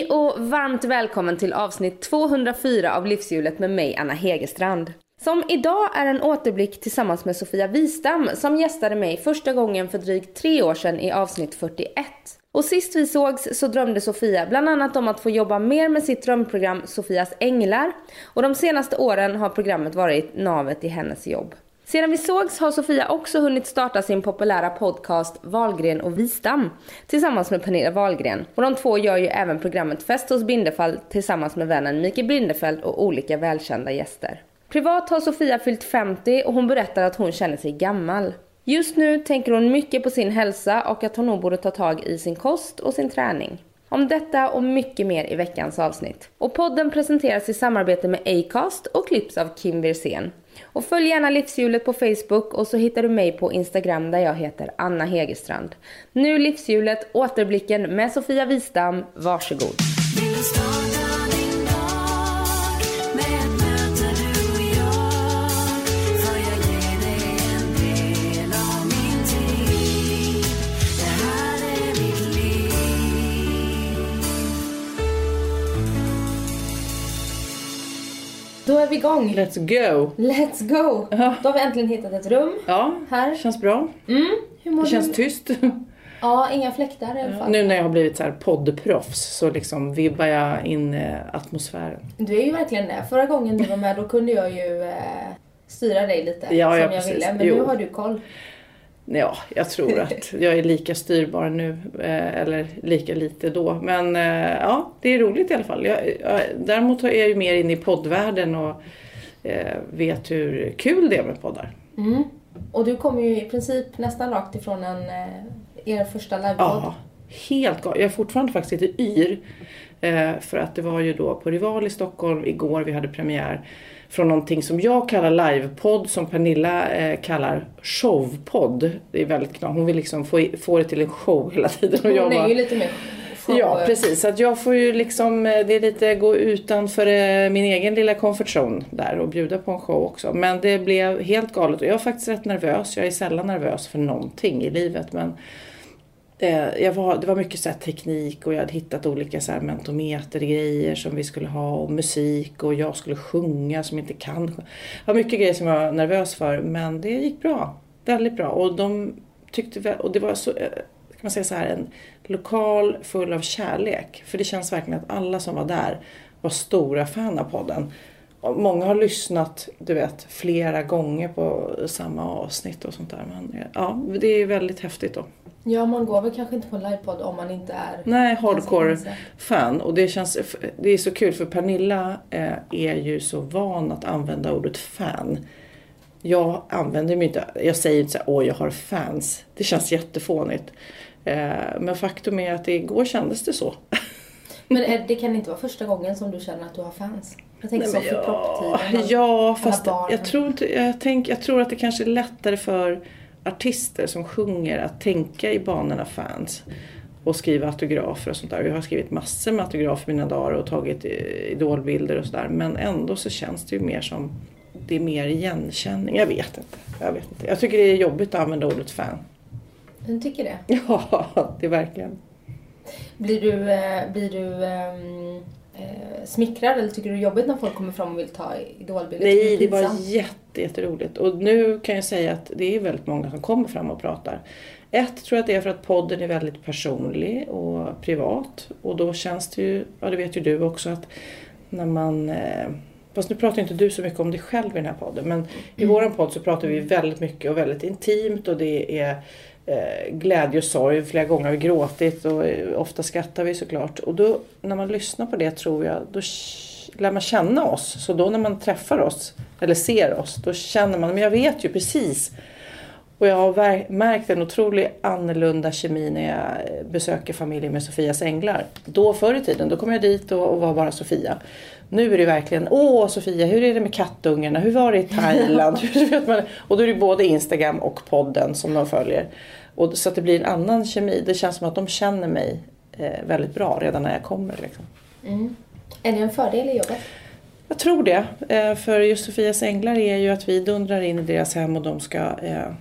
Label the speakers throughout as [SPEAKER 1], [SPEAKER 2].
[SPEAKER 1] Hej och varmt välkommen till avsnitt 204 av Livshjulet med mig Anna Hegerstrand. Som idag är en återblick tillsammans med Sofia Wistam som gästade mig första gången för drygt tre år sedan i avsnitt 41. Och sist vi sågs så drömde Sofia bland annat om att få jobba mer med sitt drömprogram Sofias Änglar och de senaste åren har programmet varit navet i hennes jobb. Sedan vi sågs har Sofia också hunnit starta sin populära podcast Valgren och Wistam tillsammans med Pernilla Wahlgren. Och de två gör ju även programmet Fest hos Bindefeld tillsammans med vännen Mikael Bindefeld och olika välkända gäster. Privat har Sofia fyllt 50 och hon berättar att hon känner sig gammal. Just nu tänker hon mycket på sin hälsa och att hon nog borde ta tag i sin kost och sin träning. Om detta och mycket mer i veckans avsnitt. Och podden presenteras i samarbete med Acast och klipps av Kim Wirsén. Och följ gärna Livshjulet på Facebook och så hittar du mig på Instagram där jag heter Anna Hegerstrand. Nu Livshjulet, återblicken med Sofia Wistam. Varsågod. Då är vi igång.
[SPEAKER 2] Let's go!
[SPEAKER 1] Let's go!
[SPEAKER 2] Ja.
[SPEAKER 1] Då har vi äntligen hittat ett rum
[SPEAKER 2] Ja,
[SPEAKER 1] här.
[SPEAKER 2] känns bra.
[SPEAKER 1] Mm. Hur mår
[SPEAKER 2] Det känns
[SPEAKER 1] du?
[SPEAKER 2] tyst.
[SPEAKER 1] Ja, inga fläktar i alla fall.
[SPEAKER 2] Nu när jag har blivit så här poddproffs så liksom vibbar jag in eh, atmosfären.
[SPEAKER 1] Du är ju verkligen det. Förra gången du var med då kunde jag ju eh, styra dig lite
[SPEAKER 2] Ja,
[SPEAKER 1] som
[SPEAKER 2] ja,
[SPEAKER 1] jag
[SPEAKER 2] precis.
[SPEAKER 1] ville. Men
[SPEAKER 2] Jo.
[SPEAKER 1] nu har du koll.
[SPEAKER 2] Ja, jag tror att jag är lika styrbar nu, eh, eller lika lite då. Men eh, ja, det är roligt i alla fall. Jag, jag, däremot är jag ju mer inne i poddvärlden och eh, vet hur kul det är med poddar.
[SPEAKER 1] Mm. Och du kommer ju i princip nästan rakt ifrån en, er första livepodd.
[SPEAKER 2] Ja, helt galet. Jag är fortfarande faktiskt lite yr. För att det var ju då på Rival i Stockholm igår vi hade premiär. Från någonting som jag kallar livepodd som Pernilla eh, kallar showpodd. Det är väldigt knappt. Hon vill liksom få, få det till en show hela tiden. Och jag
[SPEAKER 1] Hon är
[SPEAKER 2] bara-
[SPEAKER 1] ju lite mer show.
[SPEAKER 2] Ja precis, så att jag får ju liksom, eh, det är lite gå utanför eh, min egen lilla comfort zone där och bjuda på en show också. Men det blev helt galet och jag är faktiskt rätt nervös. Jag är sällan nervös för någonting i livet men det, jag var, det var mycket så här teknik och jag hade hittat olika så här mentometergrejer som vi skulle ha och musik och jag skulle sjunga som inte kan. Det var mycket grejer som jag var nervös för men det gick bra. Väldigt bra och de tyckte och det var så, eh, kan man säga så här, en lokal full av kärlek. För det känns verkligen att alla som var där var stora fan av podden. Och många har lyssnat, du vet, flera gånger på samma avsnitt och sånt där. Men eh, ja, det är väldigt häftigt då.
[SPEAKER 1] Ja, man går väl kanske inte på en livepodd om man inte är
[SPEAKER 2] Nej,
[SPEAKER 1] ganska
[SPEAKER 2] hardcore
[SPEAKER 1] insatt.
[SPEAKER 2] fan. Och det känns, det är så kul för Pernilla eh, är ju så van att använda ordet fan. Jag använder mig inte, jag säger inte så här, åh jag har fans. Det känns jättefånigt. Eh, men faktum är att igår kändes det så.
[SPEAKER 1] Men det kan inte vara första gången som du känner att du har fans? Jag tänker
[SPEAKER 2] Nej,
[SPEAKER 1] så för
[SPEAKER 2] ja,
[SPEAKER 1] propptiden.
[SPEAKER 2] ja, fast jag tror, inte, jag, tänk, jag tror att det kanske är lättare för artister som sjunger att tänka i banorna fans och skriva autografer och sånt där. Jag har skrivit massor med autografer mina dagar och tagit eh, idolbilder och sådär. Men ändå så känns det ju mer som, det är mer igenkänning. Jag vet inte. Jag, vet inte. jag tycker det är jobbigt att använda ordet fan.
[SPEAKER 1] Du tycker det?
[SPEAKER 2] Ja, det är verkligen.
[SPEAKER 1] Blir du, eh, blir du eh, smickrad eller tycker du det är jobbigt när folk kommer fram och vill ta idolbilder?
[SPEAKER 2] Nej, det var
[SPEAKER 1] pinsamt?
[SPEAKER 2] Jätte, jätteroligt. Och nu kan jag säga att det är väldigt många som kommer fram och pratar. Ett tror jag att det är för att podden är väldigt personlig och privat. Och då känns det ju, ja det vet ju du också, att när man eh, Fast nu pratar inte du så mycket om dig själv i den här podden. Men i våran podd så pratar vi väldigt mycket och väldigt intimt och det är eh, glädje och sorg. Flera gånger har vi gråtit och eh, ofta skrattar vi såklart. Och då när man lyssnar på det tror jag, då lär man känna oss. Så då när man träffar oss eller ser oss, då känner man, men jag vet ju precis. Och jag har märkt en otrolig annorlunda kemi när jag besöker familjen med Sofias änglar. Då förr i tiden, då kom jag dit och, och var bara Sofia. Nu är det verkligen, åh Sofia, hur är det med kattungarna? Hur var det i Thailand? Och då är det både Instagram och podden som de följer. Och, så att det blir en annan kemi. Det känns som att de känner mig eh, väldigt bra redan när jag kommer. Liksom.
[SPEAKER 1] Mm. Är det en fördel i jobbet?
[SPEAKER 2] Jag tror det. Eh, För just Sofias änglar är ju att vi dundrar in i deras hem och de ska eh,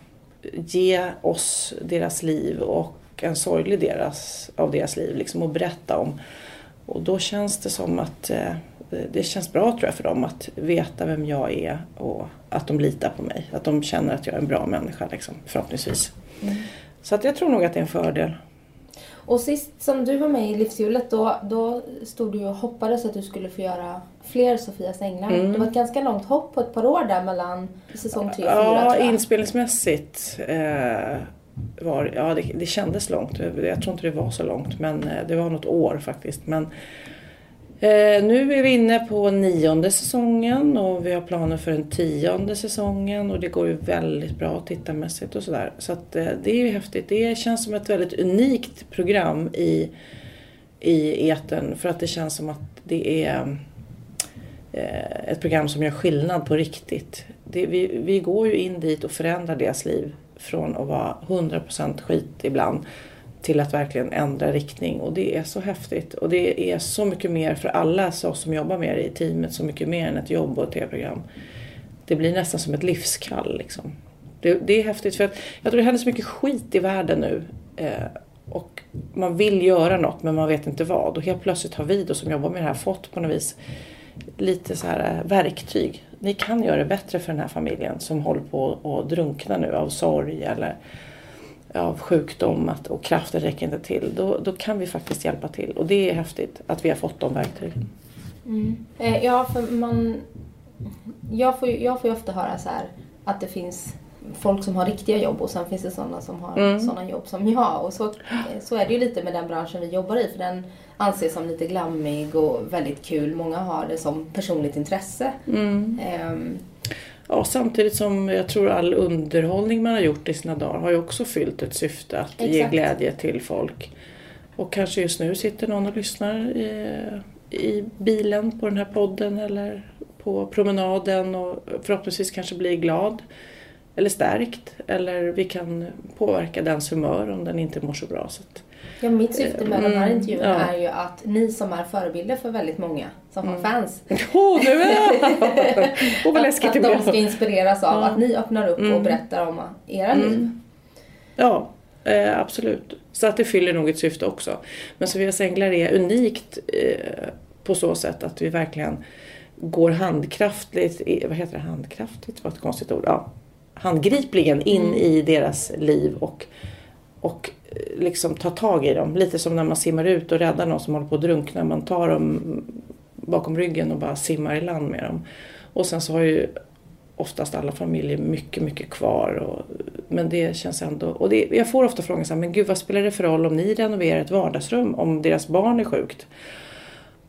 [SPEAKER 2] ge oss deras liv och en sorglig deras, av deras liv liksom, och berätta om. Och då känns det som att eh, det känns bra tror jag för dem att veta vem jag är och att de litar på mig. Att de känner att jag är en bra människa liksom, förhoppningsvis. Mm. Så att jag tror nog att det är en fördel.
[SPEAKER 1] Och sist som du var med i Livshjulet då, då stod du och hoppades att du skulle få göra fler Sofias Änglar. Mm. Det var ett ganska långt hopp på ett par år där mellan säsong tre och fyra
[SPEAKER 2] Ja, inspelningsmässigt eh, var ja det, det kändes långt. Jag tror inte det var så långt men eh, det var något år faktiskt. Men Eh, nu är vi inne på nionde säsongen och vi har planer för den tionde säsongen och det går ju väldigt bra tittarmässigt och sådär. Så att eh, det är ju häftigt. Det känns som ett väldigt unikt program i, i eten för att det känns som att det är eh, ett program som gör skillnad på riktigt. Det, vi, vi går ju in dit och förändrar deras liv från att vara 100% skit ibland till att verkligen ändra riktning och det är så häftigt. Och det är så mycket mer för alla oss som jobbar med det i teamet, så mycket mer än ett jobb och ett tv-program. Det blir nästan som ett livskall liksom. Det, det, är häftigt för att jag tror det händer så mycket skit i världen nu. Eh, och man vill göra något men man vet inte vad. Och helt plötsligt har vi då som jobbar med det här fått på något vis lite så här eh, verktyg. Ni kan göra det bättre för den här familjen som håller på att drunkna nu av sorg eller av sjukdom att, och kraften räcker inte till, då, då kan vi faktiskt hjälpa till. Och det är häftigt att vi har fått de verktygen.
[SPEAKER 1] Mm. Eh, ja, för man... Jag får, jag får ju ofta höra så här att det finns folk som har riktiga jobb och sen finns det sådana som har mm. sådana jobb som jag. Och så, så är det ju lite med den branschen vi jobbar i för den anses som lite glammig och väldigt kul. Många har det som personligt intresse. Mm. Um,
[SPEAKER 2] Ja, samtidigt som jag tror all underhållning man har gjort i sina dagar har ju också fyllt ett syfte att Exakt. ge glädje till folk. Och kanske just nu sitter någon och lyssnar i, i bilen på den här podden eller på promenaden och förhoppningsvis kanske blir glad eller stärkt. Eller vi kan påverka dens humör om den inte mår så bra. Så att,
[SPEAKER 1] Ja, mitt syfte med mm, de här intervjuerna ja. är ju att ni som är förebilder för väldigt många som mm. har fans.
[SPEAKER 2] Åh, nu är oh, vad läskigt
[SPEAKER 1] att, att de ska inspireras av ja. att ni öppnar upp mm. och berättar om era mm. liv.
[SPEAKER 2] Ja, eh, absolut. Så att det fyller nog ett syfte också. Men Sofias Änglar är unikt eh, på så sätt att vi verkligen går handkraftligt, vad heter det, handkraftigt var ett konstigt ord, ja, handgripligen in mm. i deras liv och, och liksom ta tag i dem. Lite som när man simmar ut och räddar någon som håller på att drunkna. Man tar dem bakom ryggen och bara simmar i land med dem. Och sen så har ju oftast alla familjer mycket, mycket kvar. Och, men det känns ändå... Och det, jag får ofta frågan så här, men gud vad spelar det för roll om ni renoverar ett vardagsrum om deras barn är sjukt?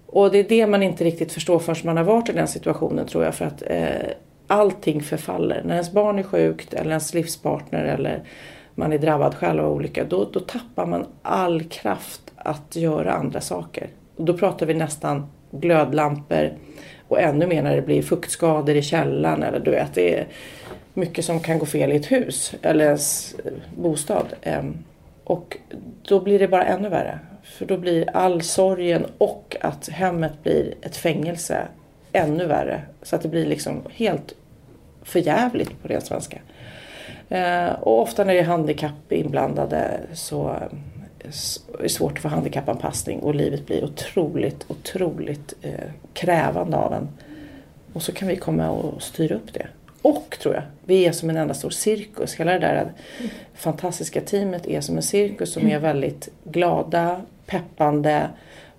[SPEAKER 2] Och det är det man inte riktigt förstår förrän man har varit i den situationen tror jag. För att eh, allting förfaller. När ens barn är sjukt eller ens livspartner eller man är drabbad själv av olycka, då, då tappar man all kraft att göra andra saker. Och då pratar vi nästan glödlampor och ännu mer när det blir fuktskador i källaren eller du vet, det är mycket som kan gå fel i ett hus eller ens eh, bostad. Ehm, och då blir det bara ännu värre. För då blir all sorgen och att hemmet blir ett fängelse ännu värre. Så att det blir liksom helt förjävligt på ren svenska. Eh, och ofta när det är handikapp inblandade så är det svårt att få handikappanpassning och livet blir otroligt, otroligt eh, krävande av en. Och så kan vi komma och styra upp det. Och tror jag, vi är som en enda stor cirkus. Hela det där fantastiska teamet är som en cirkus som är väldigt glada, peppande.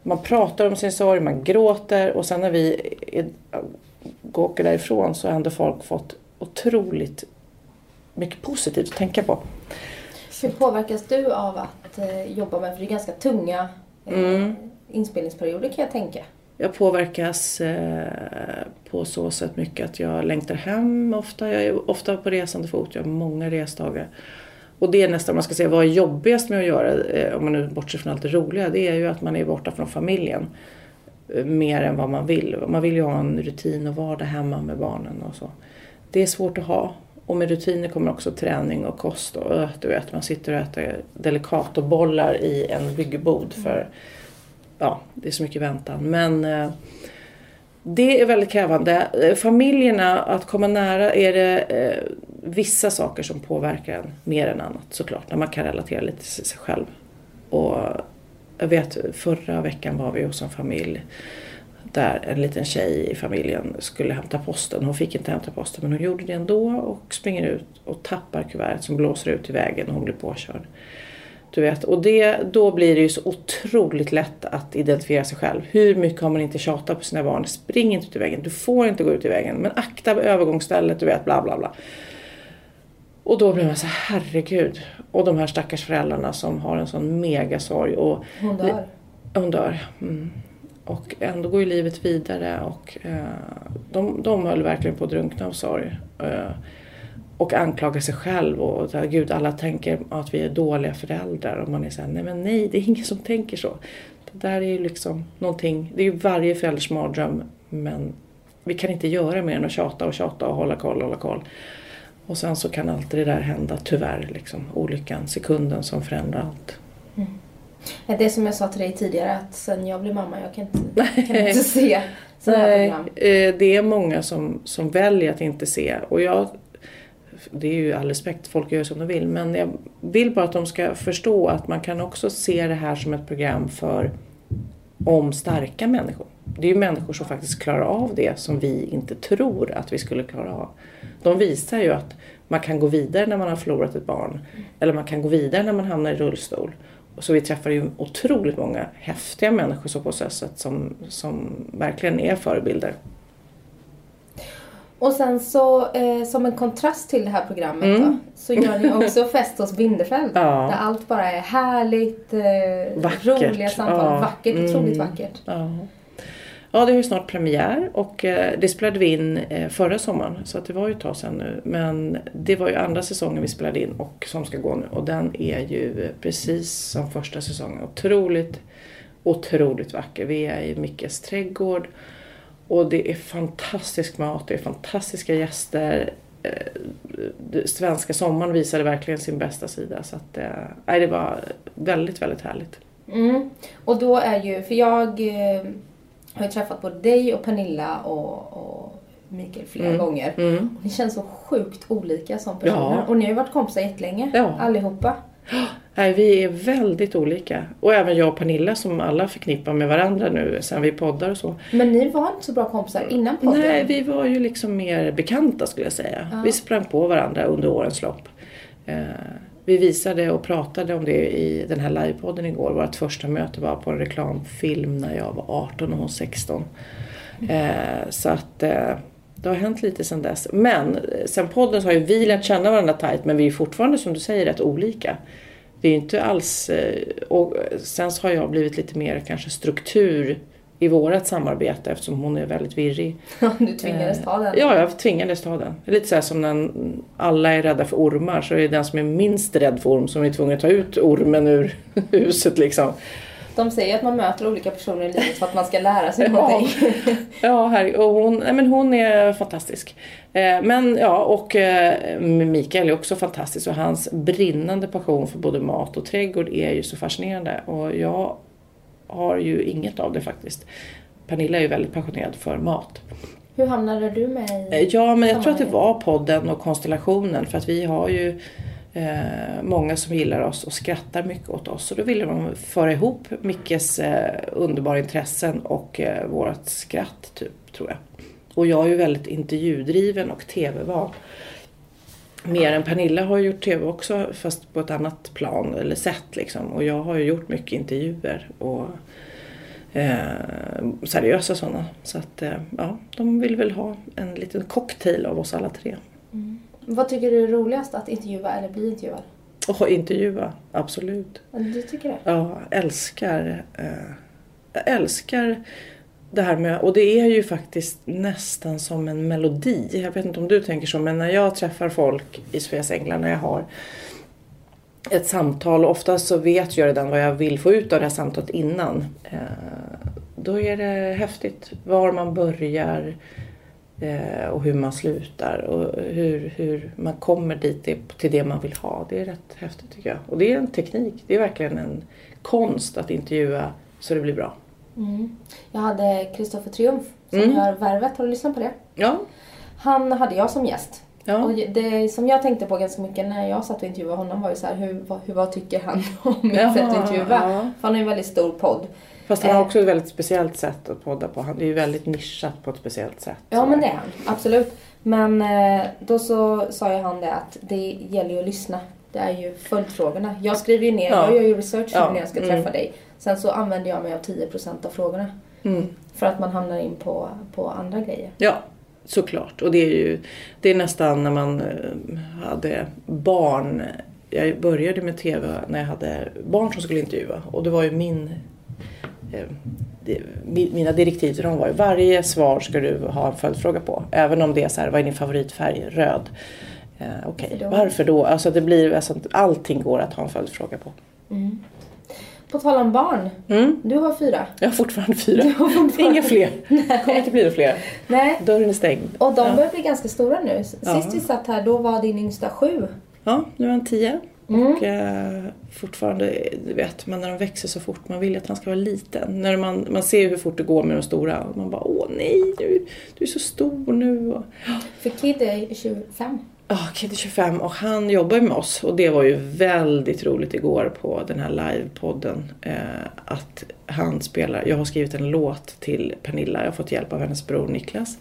[SPEAKER 2] Man pratar om sin sorg, man gråter och sen när vi är, åker därifrån så har ändå folk fått otroligt mycket positivt att tänka på.
[SPEAKER 1] Hur påverkas du av att eh, jobba med, för det är ganska tunga eh, mm. inspelningsperioder kan jag tänka.
[SPEAKER 2] Jag påverkas eh, på så sätt mycket att jag längtar hem ofta. Jag är ofta på resande fot, jag har många resdagar. Och det är nästan, man ska säga, vad är jobbigast med att göra, om man nu bortser från allt det roliga, det är ju att man är borta från familjen. Mer än vad man vill. Man vill ju ha en rutin och vardag hemma med barnen och så. Det är svårt att ha och med rutiner kommer också träning och kost. Och öh, du vet, man sitter och äter delicatobollar i en byggbod för ja, det är så mycket väntan. Men eh, det är väldigt krävande. Eh, familjerna, att komma nära, är det eh, vissa saker som påverkar en mer än annat såklart. När man kan relatera lite till sig själv. Och jag vet förra veckan var vi hos en familj där en liten tjej i familjen skulle hämta posten. Hon fick inte hämta posten men hon gjorde det ändå och springer ut och tappar kuvertet som blåser ut i vägen och hon blir påkörd. Du vet, och det, då blir det ju så otroligt lätt att identifiera sig själv. Hur mycket har man inte tjatat på sina barn? Spring inte ut i vägen, du får inte gå ut i vägen. Men akta övergångsstället, du vet, bla bla bla. Och då blir man så herregud. Och de här stackars föräldrarna som har en sån megasorg. Och
[SPEAKER 1] Hon dör.
[SPEAKER 2] hon dör. Mm. Och ändå går ju livet vidare och eh, de, de höll verkligen på att drunkna av sorg. Eh, och anklagar sig själv och gud alla tänker att vi är dåliga föräldrar och man är såhär, nej men nej det är ingen som tänker så. Det där är ju liksom någonting, det är ju varje förälders mardröm men vi kan inte göra mer än att tjata och tjata och hålla koll och hålla koll. Och sen så kan alltid det där hända tyvärr, liksom olyckan, sekunden som förändrar allt.
[SPEAKER 1] Det som jag sa till dig tidigare att sen jag blev mamma, jag kan inte, kan inte se sådana här program.
[SPEAKER 2] eh, det är många som, som väljer att inte se. Och jag, det är ju all respekt, folk gör som de vill. Men jag vill bara att de ska förstå att man kan också se det här som ett program för om starka människor. Det är ju människor som faktiskt klarar av det som vi inte tror att vi skulle klara av. De visar ju att man kan gå vidare när man har förlorat ett barn. Eller man kan gå vidare när man hamnar i rullstol. Så vi träffar ju otroligt många häftiga människor på så sätt som, som verkligen är förebilder.
[SPEAKER 1] Och sen så eh, som en kontrast till det här programmet då, så gör ni också fest hos Bindefeld.
[SPEAKER 2] Mm. Ja.
[SPEAKER 1] Där allt bara är härligt, eh,
[SPEAKER 2] Vackert.
[SPEAKER 1] roliga samtal,
[SPEAKER 2] Ja.
[SPEAKER 1] vackert,
[SPEAKER 2] Mm.
[SPEAKER 1] otroligt vackert.
[SPEAKER 2] Ja ja, det har ju snart premiär och eh, det spelade vi in eh, förra sommaren så att det var ju ett tag sedan nu. Men det var ju andra säsongen vi spelade in och som ska gå nu och den är ju precis som första säsongen. Otroligt, otroligt vacker. Vi är i Mickes trädgård och det är fantastisk mat, det är fantastiska gäster. Eh, svenska sommaren visade verkligen sin bästa sida så att nej, det var väldigt, väldigt härligt.
[SPEAKER 1] Mm. Och då är ju, för jag eh, har ju träffat både dig och Pernilla och, och Mikael flera
[SPEAKER 2] Mm.
[SPEAKER 1] gånger.
[SPEAKER 2] Mm.
[SPEAKER 1] Ni känns så sjukt olika som personer.
[SPEAKER 2] Ja.
[SPEAKER 1] Och ni har ju varit kompisar jättelänge,
[SPEAKER 2] Ja.
[SPEAKER 1] allihopa.
[SPEAKER 2] Nej, vi är väldigt olika. Och även jag och Pernilla som alla förknippar med varandra nu sen vi poddar och så.
[SPEAKER 1] Men ni var inte så bra kompisar innan podden.
[SPEAKER 2] Nej, vi var ju liksom mer bekanta skulle jag säga.
[SPEAKER 1] Ja.
[SPEAKER 2] Vi sprang på varandra under årens lopp. Vi visade och pratade om det i den här livepodden igår. Vårt första möte var på en reklamfilm när jag var 18 och hon 16. Eh, så att eh, det har hänt lite sen dess. Men eh, sen podden så har ju vi lärt känna varandra tajt men vi är fortfarande som du säger rätt olika. Det är ju inte alls... Och sen så har jag blivit lite mer kanske struktur i vårat samarbete eftersom hon är väldigt virrig.
[SPEAKER 1] du tvingades ta den.
[SPEAKER 2] Eh, Ja, jag tvingades ta den. Lite så här som när alla är rädda för ormar så är det den som är minst rädd för orm som är tvungen att ta ut ormen ur huset liksom.
[SPEAKER 1] De säger att man möter olika personer i livet för att man ska lära sig
[SPEAKER 2] Ja.
[SPEAKER 1] någonting.
[SPEAKER 2] Ja, här, och hon, men hon är fantastisk. Eh, men ja, och eh, Mikael är också fantastisk och hans brinnande passion för både mat och trädgård är ju så fascinerande. Och jag har ju inget av det faktiskt. Pernilla är ju väldigt passionerad för mat.
[SPEAKER 1] Hur hamnade du med i...
[SPEAKER 2] Eh, Ja, men jag tror att det var podden och konstellationen för att vi har ju eh, många som gillar oss och skrattar mycket åt oss. Och då ville de föra ihop Mickes eh, underbara intressen och eh, vårt skratt, typ, tror jag. Och jag är ju väldigt intervjudriven och tv-van. Mer än Pernilla har gjort tv också fast på ett annat plan eller sätt liksom. Och jag har ju gjort mycket intervjuer och eh, seriösa sådana. Så att eh, ja, de vill väl ha en liten cocktail av oss alla tre.
[SPEAKER 1] Vad tycker du är roligast? Att intervjua eller bli intervjuad?
[SPEAKER 2] Och intervjua, absolut.
[SPEAKER 1] Du tycker det?
[SPEAKER 2] Ja, älskar, eh, jag älskar det här med, och det är ju faktiskt nästan som en melodi. Jag vet inte om du tänker så, men när jag träffar folk i Sveas Änglar, när jag har ett samtal, och oftast så vet jag redan vad jag vill få ut av det här samtalet innan. Eh, då är det häftigt var man börjar eh, och hur man slutar och hur, hur man kommer dit till det man vill ha. Det är rätt häftigt tycker jag. Och det är en teknik, det är verkligen en konst att intervjua så det blir bra.
[SPEAKER 1] Mm. Jag hade Kristoffer Triumf som
[SPEAKER 2] Mm.
[SPEAKER 1] gör Värvet. Har du lyssnat på det?
[SPEAKER 2] Ja,
[SPEAKER 1] Han hade jag som gäst.
[SPEAKER 2] Ja.
[SPEAKER 1] Och det som jag tänkte på ganska mycket när jag satt och intervjuade honom var ju så här, hur, vad, hur, vad tycker han om mitt
[SPEAKER 2] Jaha,
[SPEAKER 1] sätt att intervjua?
[SPEAKER 2] ja.
[SPEAKER 1] För han har ju en väldigt stor podd.
[SPEAKER 2] Fast han har
[SPEAKER 1] Eh.
[SPEAKER 2] också ett väldigt speciellt sätt att podda på. Han är ju väldigt nischat på ett speciellt sätt.
[SPEAKER 1] Ja men det är han, absolut. Men eh, då så sa ju han det att det gäller ju att lyssna. Det är ju följdfrågorna. Jag skriver ju ner,
[SPEAKER 2] Ja.
[SPEAKER 1] jag gör ju research
[SPEAKER 2] Ja,
[SPEAKER 1] när jag ska
[SPEAKER 2] mm.
[SPEAKER 1] träffa dig. Sen så använder jag mig av 10% av frågorna.
[SPEAKER 2] Mm.
[SPEAKER 1] För att man hamnar in på, på andra grejer.
[SPEAKER 2] Ja, såklart. Och det är ju det är nästan när man eh, hade barn. Jag började med TV när jag hade barn som skulle intervjua och det var ju min eh, mina direktiv till dem var ju varje svar ska du ha en följdfråga på. Även om det är så här, vad är din favoritfärg? Röd. Eh, Okej,
[SPEAKER 1] Varför då?
[SPEAKER 2] varför då? Alltså det blir, alltså, allting går att ha en följdfråga på.
[SPEAKER 1] På tal om barn.
[SPEAKER 2] Mm.
[SPEAKER 1] Du har fyra.
[SPEAKER 2] Jag har fortfarande fyra.
[SPEAKER 1] har fortfarande-
[SPEAKER 2] Inga fler. kommer inte bli några fler.
[SPEAKER 1] Nej.
[SPEAKER 2] Dörren är stängd.
[SPEAKER 1] Och de
[SPEAKER 2] Ja.
[SPEAKER 1] börjar bli ganska stora nu. Sist
[SPEAKER 2] Ja.
[SPEAKER 1] vi satt här, då var din yngsta sju.
[SPEAKER 2] Ja, nu är han tio.
[SPEAKER 1] Mm.
[SPEAKER 2] Och eh, fortfarande, du vet, man när de växer så fort, man vill att han ska vara liten. När man, man ser hur fort det går med de stora och man bara åh nej, du, du är så stor nu.
[SPEAKER 1] För Kid är 25.
[SPEAKER 2] Ja, Kid25 och han jobbar ju med oss och det var ju väldigt roligt igår på den här livepodden. Eh, att han spelar, jag har skrivit en låt till Pernilla, jag har fått hjälp av hennes bror Niklas.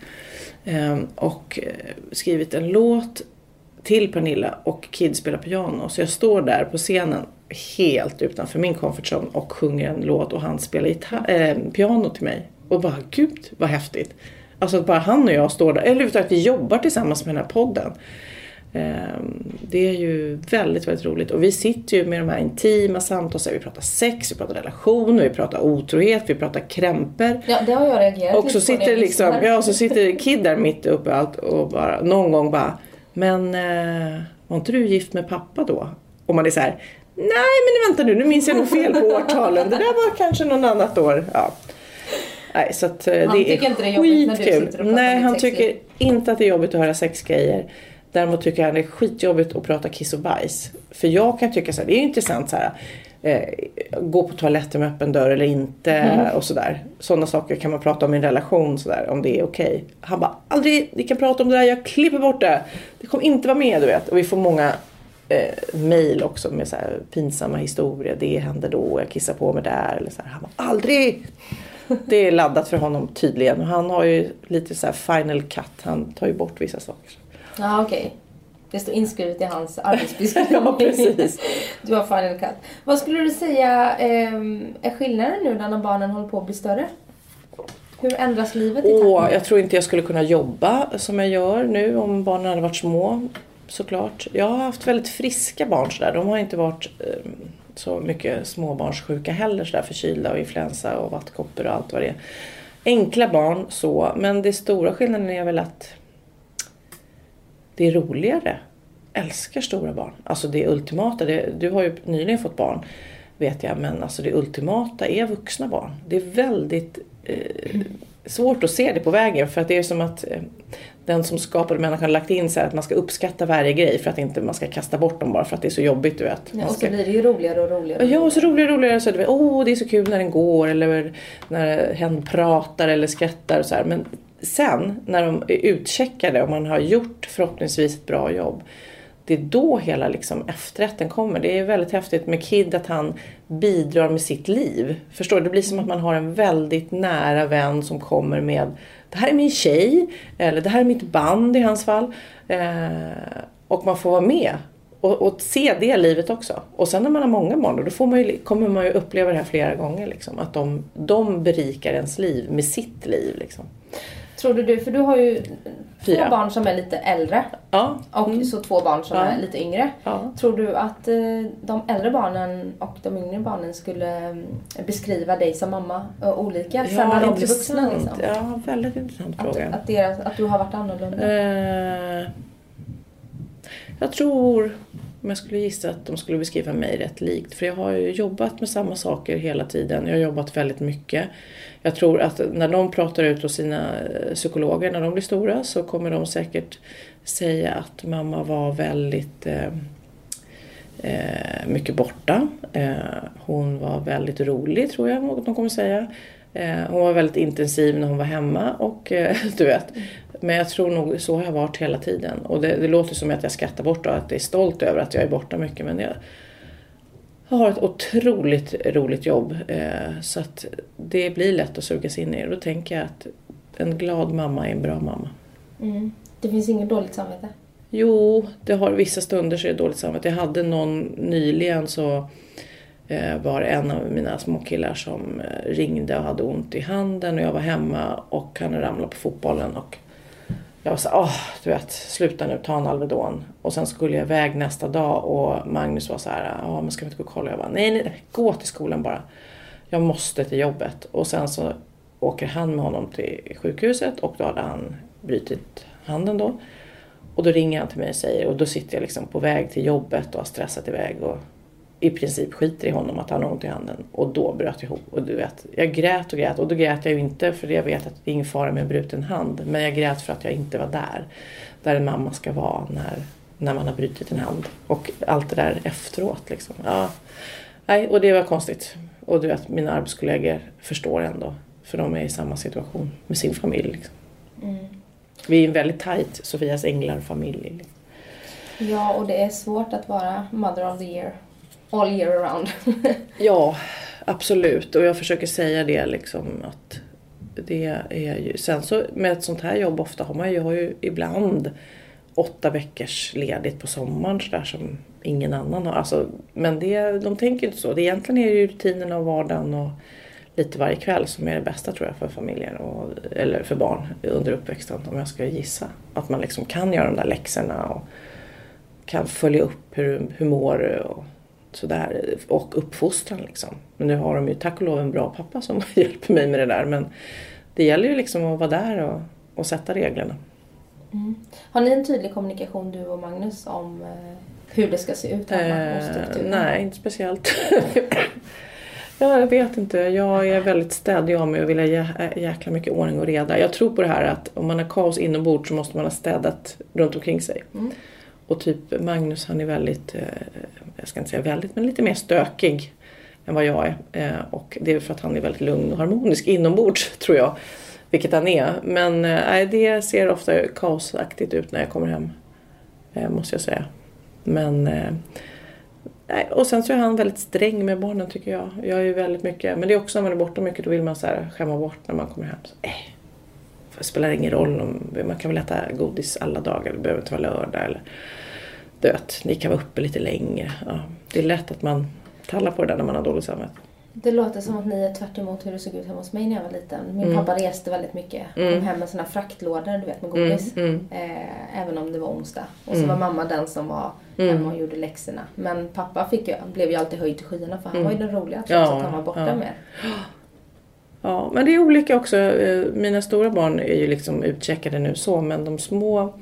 [SPEAKER 2] Ehm, eh, och skrivit en låt till Pernilla och Kid spelar piano. Så jag står där på scenen helt utanför min comfort zone och sjunger en låt och han spelar gitarr, eh, piano till mig. Och bara gud vad häftigt. Alltså att bara han och jag står där, eller överhuvudtaget att vi jobbar tillsammans med den här podden. Ehm, Det är ju väldigt, väldigt roligt. Och vi sitter ju med de här intima samtalen. Vi pratar sex, vi pratar relationer, vi pratar otrohet, vi pratar krämper.
[SPEAKER 1] Ja, det har jag reagerat
[SPEAKER 2] Och så sitter liksom, ja, så sitter Kid där mitt uppe i allt och bara någon gång bara Men eh, var inte du gift med pappa då? Och man är så här Nej men vänta nu, nu minns jag nog fel på årtalen. Det där var kanske någon annat år. Ja. Nej, så att, eh,
[SPEAKER 1] Han
[SPEAKER 2] det
[SPEAKER 1] tycker
[SPEAKER 2] är
[SPEAKER 1] inte det är jobbigt när du sitter och pratar
[SPEAKER 2] Nej, han tycker inte att det är jobbigt att höra sexgrejer. Däremot tycker han det är skitjobbigt att prata kiss och bajs. För jag kan tycka så här, det är intressant så här. Eh, gå på toaletten med öppen dörr eller inte
[SPEAKER 1] Mm.
[SPEAKER 2] och sådär. Sådana saker kan man prata om i en relation sådär, om det är okej. Han bara, aldrig, ni kan prata om det där, jag klipper bort det. Det kommer inte vara med du vet. Och vi får många eh, mail också med så här pinsamma historier. Det hände då, jag kissar på mig där. Eller så här. Han bara, aldrig! Det är laddat för honom tydligen. Och han har ju lite så här final cut. Han tar ju bort vissa saker.
[SPEAKER 1] Ja, okej. Det står inskrivet i hans arbetsbeskrivning.
[SPEAKER 2] Ja, precis.
[SPEAKER 1] Du har final cut. Vad skulle du säga ehm, är skillnaden nu när barnen håller på att bli större? Hur ändras livet i
[SPEAKER 2] Åh, jag tror inte jag skulle kunna jobba som jag gör nu om barnen hade varit små. Såklart. Jag har haft väldigt friska barn sådär. De har inte varit eh, så mycket småbarnssjuka heller sådär. Förkylda och influensa och vattkoppor och allt vad det är. Enkla barn så. Men det stora skillnaden är väl att det är roligare. Älskar stora barn. Alltså det ultimata. Det, du har ju nyligen fått barn vet jag. Men alltså det ultimata är vuxna barn. Det är väldigt eh, svårt att se det på vägen. För att det är som att eh, den som skapade människan har lagt in så att man ska uppskatta varje grej för att inte man ska kasta bort dem bara för att det är så jobbigt du vet.
[SPEAKER 1] Ja, och så blir det ju roligare och roligare.
[SPEAKER 2] Ja, och så roligare och roligare. Så du vet, åh, det är så kul när den går eller när hen pratar eller skrattar och så här. Men sen när de är utcheckade och man har gjort förhoppningsvis ett bra jobb. Det är då hela liksom efterrätten kommer. Det är väldigt häftigt med Kid att han bidrar med sitt liv. Förstår du? Det blir som att man har en väldigt nära vän som kommer med Det här är min tjej. Eller det här är mitt band i hans fall. Eh, och man får vara med och, och se det livet också. Och sen när man har många barn då, får man ju, kommer man ju uppleva det här flera gånger. Liksom, att de, de berikar ens liv med sitt liv. Liksom.
[SPEAKER 1] Tror du för du har ju
[SPEAKER 2] Fyra.
[SPEAKER 1] två barn som är lite äldre
[SPEAKER 2] Ja,
[SPEAKER 1] och
[SPEAKER 2] mm.
[SPEAKER 1] så två barn som
[SPEAKER 2] Ja.
[SPEAKER 1] är lite yngre.
[SPEAKER 2] ja.
[SPEAKER 1] Tror du att eh, de äldre barnen och de yngre barnen skulle mm, beskriva dig som mamma eh, olika sen när de blir vuxna? Liksom?
[SPEAKER 2] Ja, väldigt intressant
[SPEAKER 1] Att,
[SPEAKER 2] fråga.
[SPEAKER 1] att, deras, att du har varit annorlunda?
[SPEAKER 2] Eh, jag tror, om jag skulle gissa, att de skulle beskriva mig rätt likt. För jag har ju jobbat med samma saker hela tiden. Jag har jobbat väldigt mycket. Jag tror att när de pratar ut hos sina eh, psykologer när de blir stora så kommer de säkert säga att mamma var väldigt eh, eh, mycket borta. Eh, hon var väldigt rolig tror jag att de kommer säga. Eh, hon var väldigt intensiv när hon var hemma och eh, du vet. Men jag tror nog så har jag varit hela tiden. Och det, det låter som att jag skrattar bort och att jag är stolt över att jag är borta mycket. Men jag, har ett otroligt roligt jobb. Eh, så att det blir lätt att sugas in i det. Då tänker jag att en glad mamma är en bra mamma.
[SPEAKER 1] Mm. Det finns inget dåligt samvete?
[SPEAKER 2] Jo, det har vissa stunder så är det dåligt samvete. Jag hade någon nyligen så eh, var en av mina småkillar som eh, ringde och hade ont i handen och jag var hemma och han ramlade på fotbollen och jag var så åh, du vet, sluta nu, ta en Alvedon. Och sen skulle jag iväg nästa dag och Magnus var så här, ja men ska vi inte gå och kolla? Jag bara, nej, nej, gå till skolan bara. Jag måste till jobbet. Och sen så åker han med honom till sjukhuset och då hade han brutit handen då. Och då ringer han till mig och säger, och då sitter jag liksom på väg till jobbet och har stressat iväg och i princip skiter i honom att han har ont i handen. Och då bröt jag ihop. Och du vet, jag grät och grät. Och då grät jag ju inte för jag vet att det är ingen fara med en bruten hand. Men jag grät för att jag inte var där. Där en mamma ska vara när, när man har brutit en hand. Och allt det där efteråt liksom. Ja. Nej, och det var konstigt. Och du vet, mina arbetskollegor förstår ändå. För de är i samma situation med sin familj. Liksom.
[SPEAKER 1] Mm.
[SPEAKER 2] Vi är en väldigt tajt Sofias änglar-familj. Liksom.
[SPEAKER 1] Ja, och det är svårt att vara mother of the year. All year around.
[SPEAKER 2] Ja, absolut. Och jag försöker säga det liksom att det är ju... Sen så med ett sånt här jobb ofta har man ju, har ju ibland åtta veckors ledigt på sommaren sådär som ingen annan har. Alltså, men det, de tänker inte så. Det egentligen är det ju rutinerna och vardagen och lite varje kväll som är det bästa tror jag för familjer och, eller för barn under uppväxten om jag ska gissa. Att man liksom kan göra de där läxorna och kan följa upp hur, hur mår du och sådär. Och uppfostran liksom. Men nu har de ju tack och lov en bra pappa som hjälper mig med det där. Men det gäller ju liksom att vara där och, och sätta reglerna.
[SPEAKER 1] Mm. Har ni en tydlig kommunikation du och Magnus om eh, hur det ska se ut hemma och
[SPEAKER 2] Eh, nej, inte speciellt. ja, jag vet inte. Jag är väldigt städig av mig och vill ha jä- jäkla mycket ordning och reda. Jag tror på det här att om man har kaos inombords så måste man ha städat runt omkring sig.
[SPEAKER 1] Mm.
[SPEAKER 2] Och typ Magnus han är väldigt, eh, jag ska inte säga väldigt, men lite mer stökig än vad jag är. Eh, och det är för att han är väldigt lugn och harmonisk inombords tror jag. Vilket han är. Men eh, nej, det ser ofta kaosaktigt ut när jag kommer hem. Måste jag säga. Men nej, och sen så är han väldigt sträng med barnen tycker jag. Jag är ju väldigt mycket, men det är också när man är borta mycket då vill man så här skämma bort när man kommer hem. Så, äh spelar ingen roll om man kan väl äta godis alla dagar. Det behöver inte vara lördag eller du vet, ni kan vara uppe lite längre. Ja, det är lätt att man tallar på det där när man har dåligt samvete.
[SPEAKER 1] Det låter som att ni är tvärt emot hur det såg ut hemma hos mig när jag var liten. Min
[SPEAKER 2] Mm.
[SPEAKER 1] pappa reste väldigt mycket.
[SPEAKER 2] Mm.
[SPEAKER 1] Kom hem med såna här fraktlådor, du vet med godis.
[SPEAKER 2] Mm,
[SPEAKER 1] Eh, även om det var onsdag. Och så
[SPEAKER 2] Mm.
[SPEAKER 1] var mamma den som var
[SPEAKER 2] Mm.
[SPEAKER 1] hemma och gjorde läxorna. Men pappa fick ju, blev ju alltid höjd till skyarna för han
[SPEAKER 2] Mm.
[SPEAKER 1] var ju den roliga trots
[SPEAKER 2] Ja,
[SPEAKER 1] att han var borta
[SPEAKER 2] ja.
[SPEAKER 1] mer.
[SPEAKER 2] Ja, men det är olika också. Eh, Mina stora barn är ju liksom utcheckade nu så, men de små,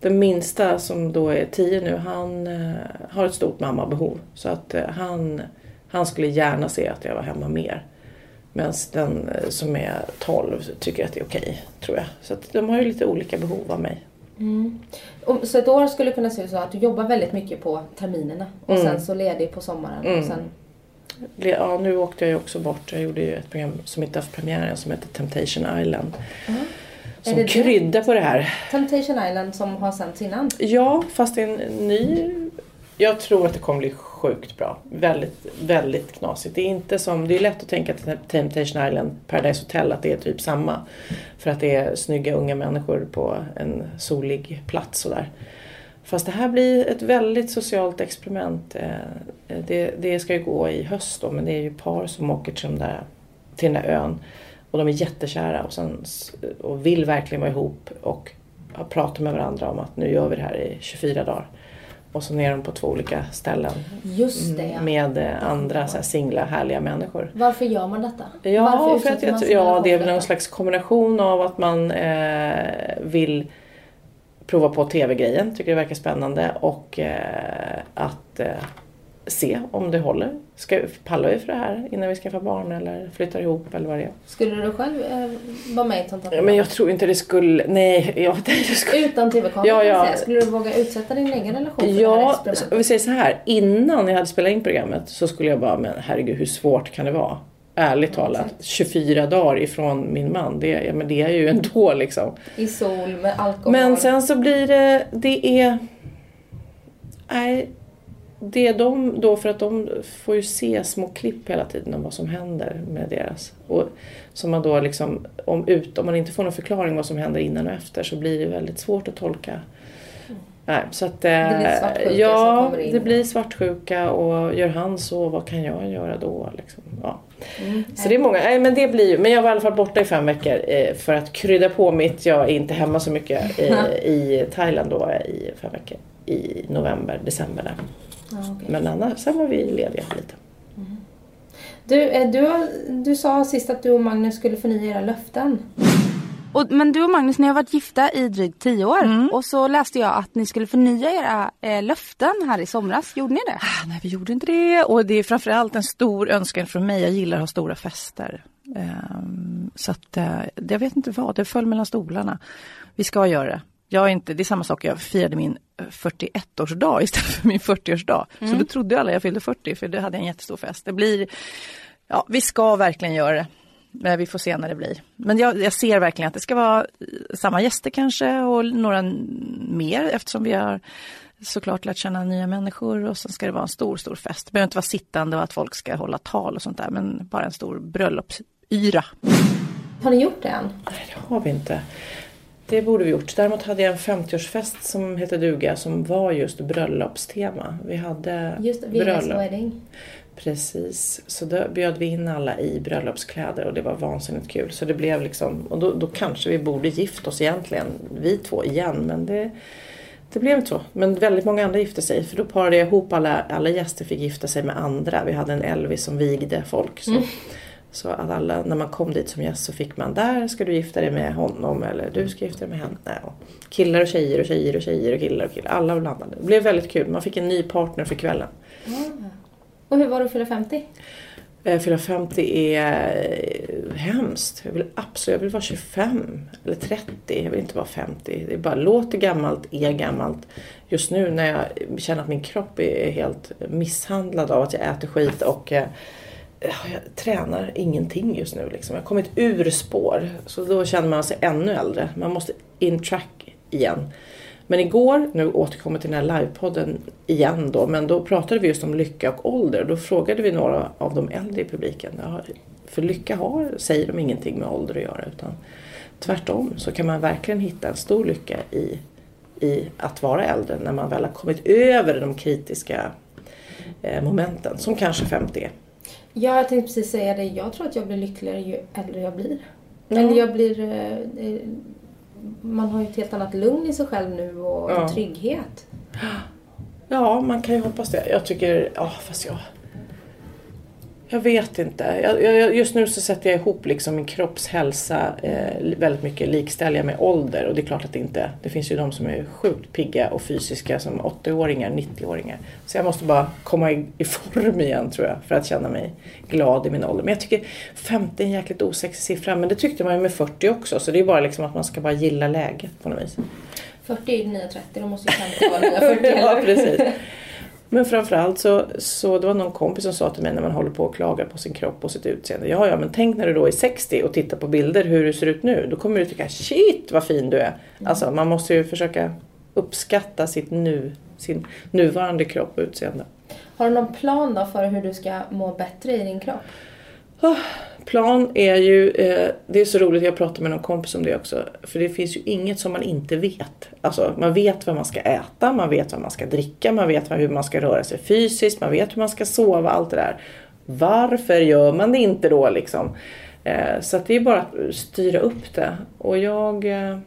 [SPEAKER 2] den minsta som då är tio nu, han eh, har ett stort mammabehov. Så att eh, han, han skulle gärna se att jag var hemma mer. Medan den som är 12 tycker att det är okej, tror jag. Så att de har ju lite olika behov av mig.
[SPEAKER 1] Mm. Så ett år skulle kunna se ut så att du jobbar väldigt mycket på terminerna och
[SPEAKER 2] Mm.
[SPEAKER 1] sen så ledig på sommaren.
[SPEAKER 2] Mm.
[SPEAKER 1] Och sen,
[SPEAKER 2] Ja, nu åkte jag ju också bort. Jag gjorde ju ett program som inte haft premiär än som heter Temptation Island.
[SPEAKER 1] Är
[SPEAKER 2] Som
[SPEAKER 1] det det?
[SPEAKER 2] kryddar på det här.
[SPEAKER 1] Temptation Island som har sänts innan.
[SPEAKER 2] Ja, fast är en ny... Jag tror att det kommer bli sjukt bra. Väldigt, väldigt knasigt. Det är inte som... Det är lätt att tänka att Temptation Island, Paradise Hotel, att det är typ samma. För att det är snygga unga människor på en solig plats sådär. Fast det här blir ett väldigt socialt experiment. Eh, Det, det ska ju gå i höst då, men det är ju par som åker till där, till den där ön. Och de är jättekära och, sen, och vill verkligen vara ihop och har pratat med varandra om att nu gör vi det här i 24 dagar. Och så är de på två olika ställen
[SPEAKER 1] Just det ja.
[SPEAKER 2] med eh, andra så här, singla härliga människor.
[SPEAKER 1] Varför gör man detta?
[SPEAKER 2] Ja,
[SPEAKER 1] Varför
[SPEAKER 2] för att
[SPEAKER 1] man
[SPEAKER 2] ja, det är väl någon slags kombination av att man eh, vill prova på tv-grejen, tycker det verkar spännande och eh, att eh, se om det håller. Ska, pallar vi för det här innan vi skaffar barn eller flyttar ihop eller vad det är?
[SPEAKER 1] Skulle du själv eh, vara med i ett sånt här
[SPEAKER 2] Ja, men jag tror inte det skulle, nej, jag, det skulle
[SPEAKER 1] Utan tv-kamera
[SPEAKER 2] Ja, ja.
[SPEAKER 1] Skulle du våga utsätta din egen relation för det här
[SPEAKER 2] Ja,
[SPEAKER 1] experimentet?
[SPEAKER 2] vi säger så här. Innan jag hade spelat in programmet så skulle jag bara, men herregud hur svårt kan det vara? Ärligt talat, 24 dagar ifrån min man. Det, ja, men det är ju ändå liksom.
[SPEAKER 1] I sol med alkohol.
[SPEAKER 2] Men sen så blir det, det är... Nej, det är de då för att de får ju se små klipp hela tiden om vad som händer med deras. Och som man då liksom, om, ut, om man inte får någon förklaring vad som händer innan och efter så blir det väldigt svårt att tolka. Mm. Nej, så att, det
[SPEAKER 1] blir
[SPEAKER 2] eh,
[SPEAKER 1] svartsjuka
[SPEAKER 2] ja,
[SPEAKER 1] som kommer in.
[SPEAKER 2] det blir svartsjuka och gör han så, vad kan jag göra då? Liksom, ja.
[SPEAKER 1] Mm.
[SPEAKER 2] Så det är många, nej men det blir men jag var i alla fall borta i fem veckor eh, för att krydda på mitt, jag är inte hemma så mycket eh, i Thailand då var jag i fem veckor i november, december där.
[SPEAKER 1] Ja, okej.
[SPEAKER 2] Men annars, sen var vi lediga lite.
[SPEAKER 1] Du, eh, du, du sa sist att du och Magnus skulle förnya era löften.
[SPEAKER 3] Och, men du och Magnus, ni har varit gifta i drygt tio år och så läste jag att ni skulle förnya era eh, löften här i somras. Gjorde ni det?
[SPEAKER 4] Ah, nej, vi gjorde inte det. Och det är framförallt en stor önskan från mig. Jag gillar att ha stora fester. Ehm, så att, eh, jag vet inte vad, det föll mellan stolarna. Vi ska göra det. Jag är inte, det är samma sak, jag firade min eh, 41-årsdag istället för min 40-årsdag. Så då trodde alla jag fyllde 40 för det hade jag en jättestor fest. Det blir, ja vi ska verkligen göra det. Men vi får se när det blir. Men jag, jag ser verkligen att det ska vara eh, samma gäster kanske och några mer eftersom vi har såklart lärt känna nya människor och sen ska det vara en stor, stor fest. Det behöver inte vara sittande och att folk ska hålla tal och sånt där men bara en stor bröllopsyra.
[SPEAKER 1] Har ni gjort det än?
[SPEAKER 2] Nej, det har vi inte. Det borde vi gjort. Däremot hade jag en 50-årsfest som hette duga som var just bröllopstema. Vi hade
[SPEAKER 1] Just det, Villas wedding.
[SPEAKER 2] Precis, så då bjöd vi in alla i bröllopskläder och det var vansinnigt kul. Så det blev liksom, och då, då kanske vi borde gift oss egentligen, vi två igen, men det, det blev inte så. Men väldigt många andra gifte sig, för då parade jag ihop alla, alla gäster fick gifta sig med andra. Vi hade en Elvis som vigde folk. Så, så att alla, när man kom dit som gäst så fick man, där ska du gifta dig med honom eller du ska gifta dig med henne. Och killar och tjejer och tjejer och tjejer och killar och killar, alla blandade. Det blev väldigt kul, man fick en ny partner för kvällen.
[SPEAKER 1] Och hur var det att fylla 50?
[SPEAKER 2] Eh, fylla 50 är eh, hemskt. Jag vill absolut, jag vill vara 25 eller 30. Jag vill inte vara 50. Det är bara låter gammalt, är gammalt. Just nu när jag känner att min kropp är helt misshandlad av att jag äter skit och eh, jag tränar ingenting just nu. Liksom. Jag har kommit ur spår. Så då känner man sig ännu äldre. Man måste in track igen. Men igår, nu återkommer till den här livepodden igen då, men då pratade vi just om lycka och ålder. Då frågade vi några av de äldre i publiken. Ja, för lycka har, säger de ingenting med ålder att göra utan tvärtom så kan man verkligen hitta en stor lycka i, i att vara äldre när man väl har kommit över de kritiska eh, momenten som kanske 50 är.
[SPEAKER 1] Ja, jag tänkte precis säga det. Jag tror att jag blir lyckligare ju äldre jag blir.
[SPEAKER 2] Ja.
[SPEAKER 1] Eller jag blir... eh, eh, Man har ju ett helt annat lugn i sig själv nu och
[SPEAKER 2] Ja.
[SPEAKER 1] trygghet.
[SPEAKER 2] Ja, man kan ju hoppas det. Jag tycker, ja fast jag... Jag vet inte. Jag, jag, just nu så sätter jag ihop liksom min kroppshälsa eh, väldigt mycket likställer jag med ålder. Och det är klart att det inte... Det finns ju de som är sjukt pigga och fysiska som 80-åringar, 90-åringar. Så jag måste bara komma i, i form igen tror jag för att känna mig glad i min ålder. Men jag tycker 50 är en jäkligt osexig siffra. Men det tyckte man ju med 40 också. Så det är bara liksom att man ska bara gilla läget på något vis.
[SPEAKER 1] 40 är ju nya 30, då måste ju 50 vara nya 40.
[SPEAKER 2] ja, precis. Men framförallt så, så det var någon kompis som sa till mig när man håller på och klagar på sin kropp och sitt utseende. Ja, ja, men tänk när du då är 60 och tittar på bilder hur du ser ut nu. Då kommer du tycka shit vad fin du är. Alltså man måste ju försöka uppskatta sitt nu, sin nuvarande kropp och utseende.
[SPEAKER 1] Har du någon plan då för hur du ska må bättre i din kropp?
[SPEAKER 2] Ah, Plan är ju, eh, det är så roligt, jag pratade med någon kompis om det också. För det finns ju inget som man inte vet. Alltså man vet vad man ska äta, man vet vad man ska dricka, man vet hur man ska röra sig fysiskt, man vet hur man ska sova, allt det där. Varför gör man det inte då liksom? Eh, så att det är bara att styra upp det. Och jag... Eh,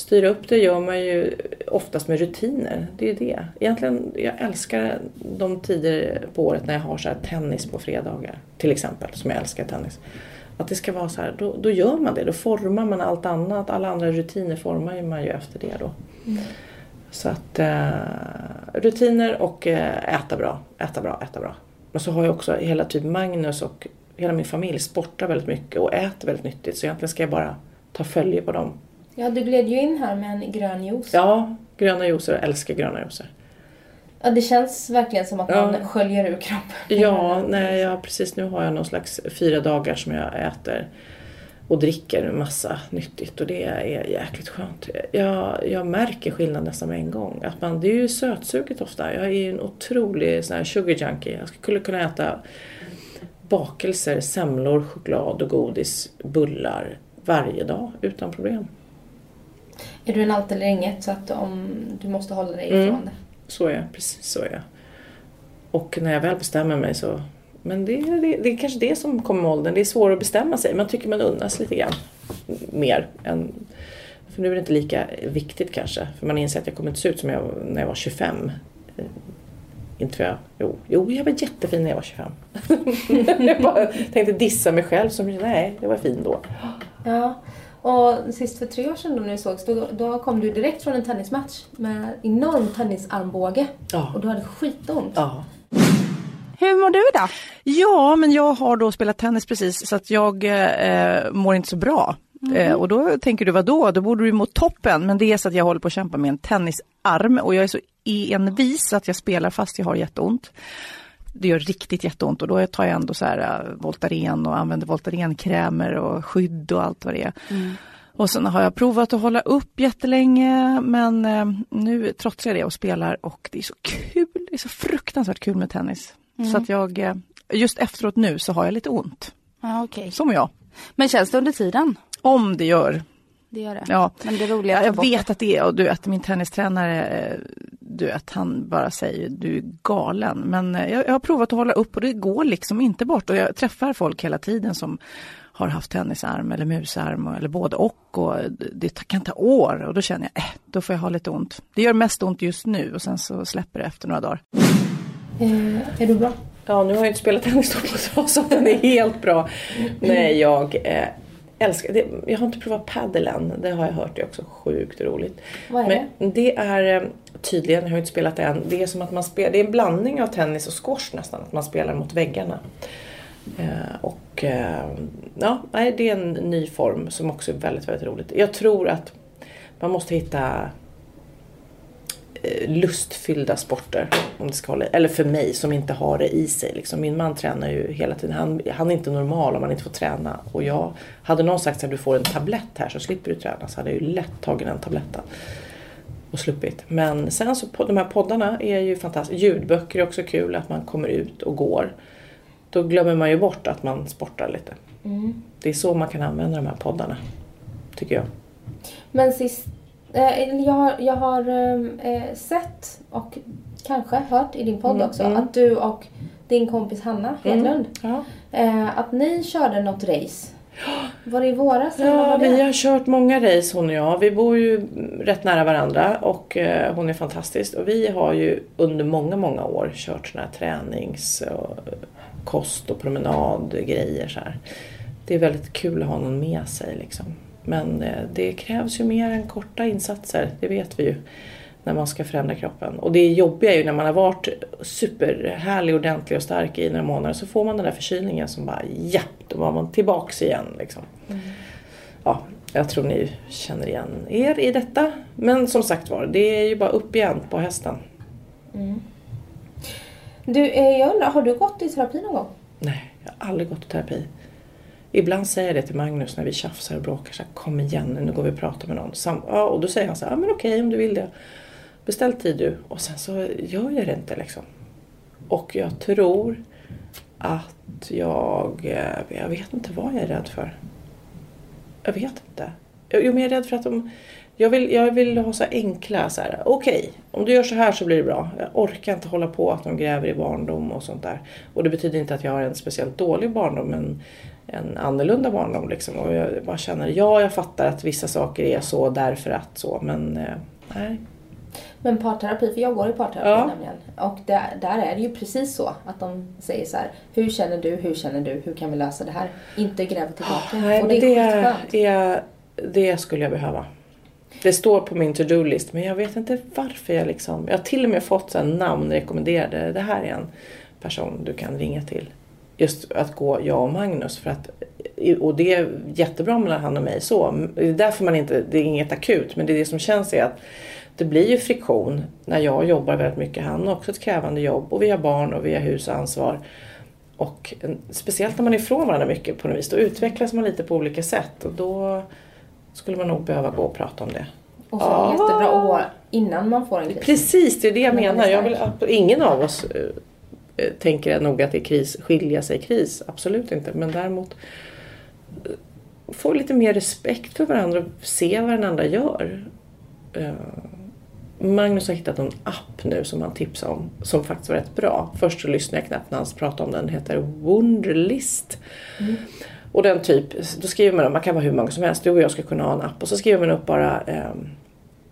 [SPEAKER 2] styra upp det gör man ju oftast med rutiner. Det är det. Egentligen, jag älskar de tider på året när jag har så här tennis på fredagar. Till exempel, som jag älskar tennis. Att det ska vara så här, då, då gör man det. Då formar man allt annat. Alla andra rutiner formar ju man ju efter det då. Så att eh, rutiner och eh, äta bra, äta bra, äta bra. Och så har jag också hela typ Magnus och hela min familj sportar väldigt mycket och äter väldigt nyttigt. Så egentligen ska jag bara ta följe på dem.
[SPEAKER 1] Ja, du gled ju in här med en grön juice.
[SPEAKER 2] Ja, gröna juicer. Jag älskar gröna juicer.
[SPEAKER 1] Ja, det känns verkligen som att
[SPEAKER 2] Ja.
[SPEAKER 1] man sköljer ur kroppen.
[SPEAKER 2] Ja, nej, ja, precis nu har jag någon slags fyra dagar som jag äter och dricker en massa nyttigt och det är jäkligt skönt. Jag, jag märker skillnad nästan med en gång. Att man, det är ju sötsuget ofta. Jag är ju en otrolig sån här sugar junkie. Jag skulle kunna äta bakelser, semlor, choklad och godis, bullar varje dag utan problem.
[SPEAKER 1] Är du en allt eller inget så att om du måste hålla dig
[SPEAKER 2] Mm.
[SPEAKER 1] ifrån det?
[SPEAKER 2] Så är jag, precis så är jag. Och när jag väl bestämmer mig så... Men det, är- det, det är kanske det som kommer med åldern. Det är svårare att bestämma sig. Man tycker man unnas lite grann mer. Än, för nu är det inte lika viktigt kanske. För man inser att jag kommer inte se ut som jag när jag var 25. Eh, Inte för jag... Jo, jo jag var jättefin när jag var 25. jag bara tänkte dissa mig själv som nej, jag var fin då.
[SPEAKER 1] Ja. Och sist för tre år sedan då ni sågs, då, då kom du direkt från en tennismatch med enorm tennisarmbåge.
[SPEAKER 2] Ja.
[SPEAKER 1] Och du hade skitont.
[SPEAKER 2] Ja.
[SPEAKER 3] Hur mår du idag?
[SPEAKER 4] Ja, men jag har då spelat tennis precis så att jag eh, mår inte så bra. Eh, och då tänker du, vad då? Då borde du må toppen. Men det är så att jag håller på att kämpa med en tennisarm och jag är så envis att jag spelar fast jag har jätteont. Det gör riktigt jätteont och då tar jag ändå så här eh, Voltaren och använder Voltarenkrämer och skydd och allt vad det är. Och sen har jag provat att hålla upp jättelänge men eh, nu trotsar jag det och spelar och det är så kul. Det är så fruktansvärt kul med tennis. Så att jag, eh, just efteråt nu så har jag lite ont.
[SPEAKER 3] Ja, okej.
[SPEAKER 4] Som jag.
[SPEAKER 3] Men känns det under tiden?
[SPEAKER 4] Om det gör.
[SPEAKER 3] Det gör det.
[SPEAKER 4] Ja.
[SPEAKER 3] Men det roliga
[SPEAKER 4] jag vet att det är, och du vet min tennistränare, eh, du vet han bara säger du är galen. Men eh, jag, jag har provat att hålla upp och det går liksom inte bort. Och jag träffar folk hela tiden som har haft tennisarm eller musarm eller både och. och det kan ta år och då känner jag, eh, då får jag ha lite ont. Det gör mest ont just nu och sen så släpper det efter några dagar.
[SPEAKER 1] Eh, är du bra?
[SPEAKER 2] Ja, nu har jag inte spelat tennis på så att den är helt bra. Nej, jag eh, älskar det. Jag har inte provat padel än. Det har jag hört. Det är också sjukt roligt.
[SPEAKER 1] Vad är
[SPEAKER 2] Men det är eh, tydligen, jag har inte spelat det än. Det är som att man spelar, det är en blandning av tennis och squash nästan. Att man spelar mot väggarna. Eh, och eh, ja, det är en ny form som också är väldigt, väldigt roligt. Jag tror att man måste hitta lustfyllda sporter. Om det ska hålla, eller för mig som inte har det i sig. Liksom. Min man tränar ju hela tiden. Han, han är inte normal om han inte får träna. Och jag, hade någon sagt att du får en tablett här så slipper du träna. Så hade jag ju lätt tagit den tabletten. Och sluppit. Men sen så på, de här poddarna är ju fantastiska. Ljudböcker är också kul. Att man kommer ut och går. Då glömmer man ju bort att man sportar lite.
[SPEAKER 1] Mm.
[SPEAKER 2] Det är så man kan använda de här poddarna. Tycker jag.
[SPEAKER 1] Men sist, eh, jag har, jag har eh, sett och kanske hört i din podd
[SPEAKER 2] Mm,
[SPEAKER 1] också
[SPEAKER 2] mm.
[SPEAKER 1] att du och din kompis Hanna Hedlund,
[SPEAKER 2] Ja.
[SPEAKER 1] eh, att ni körde något race. Var det i våras
[SPEAKER 2] Ja,
[SPEAKER 1] var det?
[SPEAKER 2] vi har kört många race hon och jag. Vi bor ju rätt nära varandra och eh, hon är fantastisk. Och vi har ju under många, många år kört såna här tränings och kost och promenadgrejer så här. Det är väldigt kul att ha någon med sig liksom. Men eh, det krävs ju mer än korta insatser, det vet vi ju. När man ska förändra kroppen. Och det jobbiga är ju när man har varit superhärlig, ordentlig och stark i några månader så får man den där förkylningen som bara ja, då var man tillbaks igen liksom. Ja, jag tror ni känner igen er i detta. Men som sagt var, det är ju bara upp igen på hästen.
[SPEAKER 1] Du, eh, jag undrar, har du gått i terapi någon gång?
[SPEAKER 2] Nej, jag har aldrig gått i terapi. Ibland säger jag det till Magnus när vi tjafsar och bråkar. Så här, Kom igen nu går vi och pratar med någon. Sam ja, och då säger han så här, ah, men okej om du vill det. Beställ tid du. Och sen så gör jag det inte liksom. Och jag tror att jag, eh, jag vet inte vad jag är rädd för. Jag vet inte. Jo men jag är rädd för att de, jag vill, jag vill ha så här enkla så här. Okej, om du gör så här så blir det bra. Jag orkar inte hålla på att de gräver i barndom och sånt där. Och det betyder inte att jag har en speciellt dålig barndom men en annorlunda barndom liksom. Och jag bara känner, ja jag fattar att vissa saker är så därför att så men eh, nej.
[SPEAKER 1] Men parterapi, för jag går i parterapi
[SPEAKER 2] Ja.
[SPEAKER 1] nämligen. Och där, där är det ju precis så att de säger så här, hur känner du, hur känner du, hur kan vi lösa det här? Inte gräva tillbaka.
[SPEAKER 2] Nej,
[SPEAKER 1] och det
[SPEAKER 2] det,
[SPEAKER 1] är
[SPEAKER 2] är, det skulle jag behöva. Det står på min to-do-list men jag vet inte varför jag liksom... Jag har till och med fått så namn rekommenderade. Det här är en person du kan ringa till. Just att gå jag och Magnus. För att, och det är jättebra mellan han och mig så. Det är därför man inte... Det är inget akut men det är det som känns är att det blir ju friktion när jag jobbar väldigt mycket. Han har också ett krävande jobb och vi har barn och vi har hus och ansvar. Och speciellt när man är ifrån varandra mycket på något vis, då utvecklas man lite på olika sätt och då skulle man nog behöva gå och prata om det.
[SPEAKER 1] Och så ja. jättebra år innan man får en kris.
[SPEAKER 2] Precis, det är det jag menar. Jag vill, ingen av oss äh, tänker nog att det är kris, skilja sig kris. Absolut inte. Men däremot äh, få lite mer respekt för varandra och se vad den andra gör. Äh, Magnus har hittat en app nu som han tipsade om som faktiskt var rätt bra. Först så lyssnade jag knappt när han pratade om den. Den heter Wunderlist. Mm. Och den typ, då skriver man, man kan vara hur många som helst, du och jag ska kunna ha en app och så skriver man upp bara eh,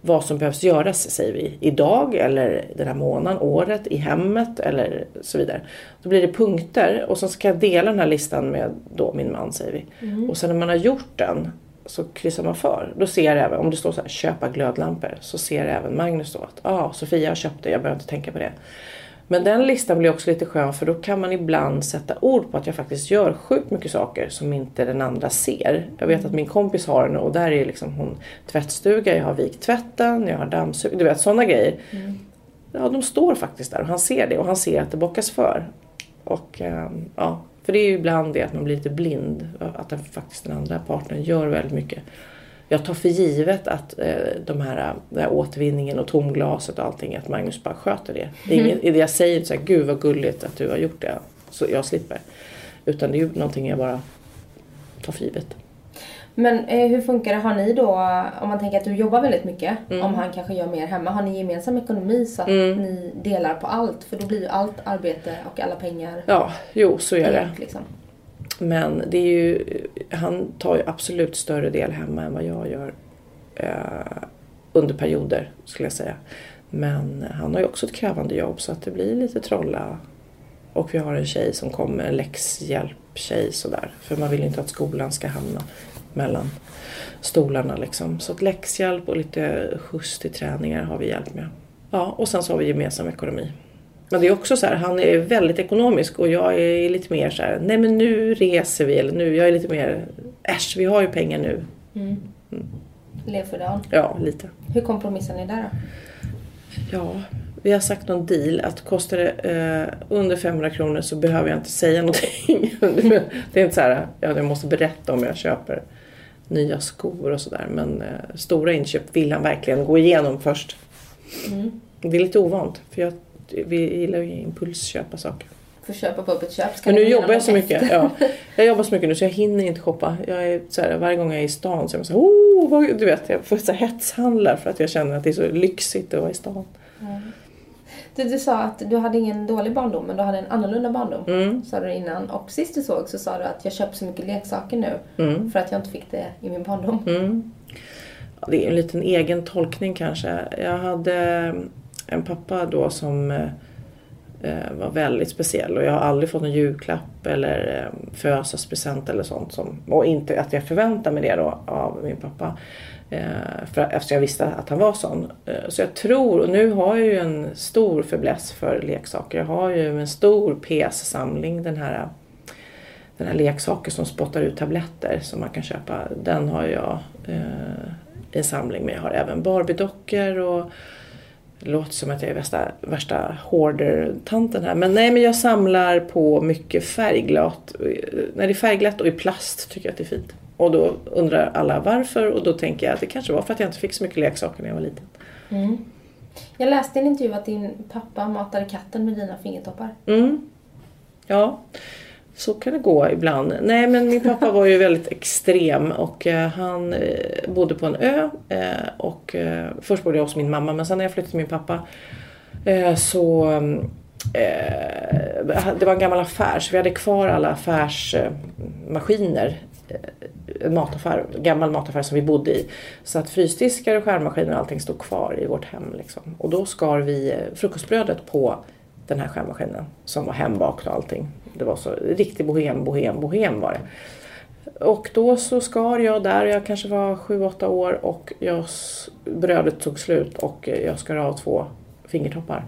[SPEAKER 2] vad som behövs göras säger vi. Idag eller den här månaden, året, i hemmet eller så vidare. Då blir det punkter och så ska jag dela den här listan med då min man säger vi. Mm. Och sen när man har gjort den så kryssar man för. Då ser även, om det står så här köpa glödlampor så ser även Magnus då att ah, Sofia har köpt det, jag behöver inte tänka på det. Men den listan blir också lite skön för då kan man ibland sätta ord på att jag faktiskt gör sjukt mycket saker som inte den andra ser. Jag vet att min kompis har en och där är liksom hon tvättstuga, jag har vikt tvätten, jag har dammsugit, du vet sådana grejer. Mm. Ja, de står faktiskt där och han ser det och han ser att det bockas för. Och ehm, ja, för det är ju ibland det att man blir lite blind. Att den, faktiskt den andra partnern gör väldigt mycket. Jag tar för givet att eh, de här, den här återvinningen och tomglaset och allting, att Magnus bara sköter det. Det är inget, mm. jag säger inte så här, gud vad gulligt att du har gjort det, så jag slipper. Utan det är ju någonting jag bara tar för givet.
[SPEAKER 1] Men eh, hur funkar det? Har ni då, om man tänker att du jobbar väldigt mycket, mm. om han kanske gör mer hemma, har ni gemensam ekonomi så att mm. ni delar på allt? För då blir ju allt arbete och alla pengar
[SPEAKER 2] Ja, jo så är det. Liksom. Men det är ju, han tar ju absolut större del hemma än vad jag gör. Eh, under perioder skulle jag säga. Men han har ju också ett krävande jobb så att det blir lite trolla. Och vi har en tjej som kommer, en läxhjälptjej sådär. För man vill ju inte att skolan ska hamna mellan stolarna liksom. Så att läxhjälp och lite skjuts till träningar har vi hjälp med. Ja, och sen så har vi gemensam ekonomi. Men det är också så här, han är väldigt ekonomisk och jag är lite mer så här, nej men nu reser vi eller nu, jag är lite mer, äsch vi har ju pengar nu. Mm.
[SPEAKER 1] Mm. Lev för dagen.
[SPEAKER 2] Ja, lite.
[SPEAKER 1] Hur kompromissar ni där då?
[SPEAKER 2] Ja, vi har sagt någon deal att kostar det eh, under 500 kronor så behöver jag inte säga någonting. det är inte så här, ja, jag måste berätta om jag köper nya skor och sådär. Men eh, stora inköp vill han verkligen gå igenom först. Mm. Det är lite ovant för jag, vi gillar ju impulsköpa saker.
[SPEAKER 1] För köpa på öppet köp.
[SPEAKER 2] Men nu jobbar jag så mycket. Ja. Jag jobbar så mycket nu så jag hinner inte shoppa. Jag är så här, varje gång jag är i stan så är jag så här, oh, du vet, jag får så här hetshandla för att jag känner att det är så lyxigt att vara i stan. Mm.
[SPEAKER 1] Du, du sa att du hade ingen dålig barndom, men du hade en annorlunda barndom. Mm. Sa du innan. Och sist du såg så sa du att jag köper så mycket leksaker nu mm. för att jag inte fick det i min barndom.
[SPEAKER 2] Mm. Det är en liten egen tolkning kanske. Jag hade en pappa då som eh, eh, var väldigt speciell och jag har aldrig fått någon julklapp eller eh, födelsedagspresent eller sånt. Som, och inte att jag förväntar mig det då av min pappa. Eh, för, eftersom jag visste att han var sån. Eh, så jag tror, och nu har jag ju en stor fäbless för leksaker. Jag har ju en stor PS-samling. Den här, den här leksaken som spottar ut tabletter som man kan köpa. Den har jag eh, i en samling Men Jag har även Barbie-dockor och det låter som att jag är värsta, värsta hoarder-tanten här. Men nej, men jag samlar på mycket färgglatt. När det är färgglatt och i plast tycker jag att det är fint. Och då undrar alla varför och då tänker jag att det kanske var för att jag inte fick så mycket leksaker när jag var liten. Mm.
[SPEAKER 1] Jag läste i en intervju att din pappa matade katten med dina fingertoppar.
[SPEAKER 2] Mm. Ja, så kan det gå ibland. Nej men min pappa var ju väldigt extrem och eh, han eh, bodde på en ö eh, och eh, först bodde jag hos min mamma men sen när jag flyttade till min pappa eh, så det var en gammal affär så vi hade kvar alla affärsmaskiner en mataffär, gammal mataffär som vi bodde i. Så att frysdiskar och skärmaskiner och allting stod kvar i vårt hem. Liksom. Och då skar vi frukostbrödet på den här skärmaskinen som var hembakt och allting. Det var så riktig bohem, bohem, bohem var det. Och då så skar jag där, jag kanske var 7-8 år och jag, brödet tog slut och jag skar av två fingertoppar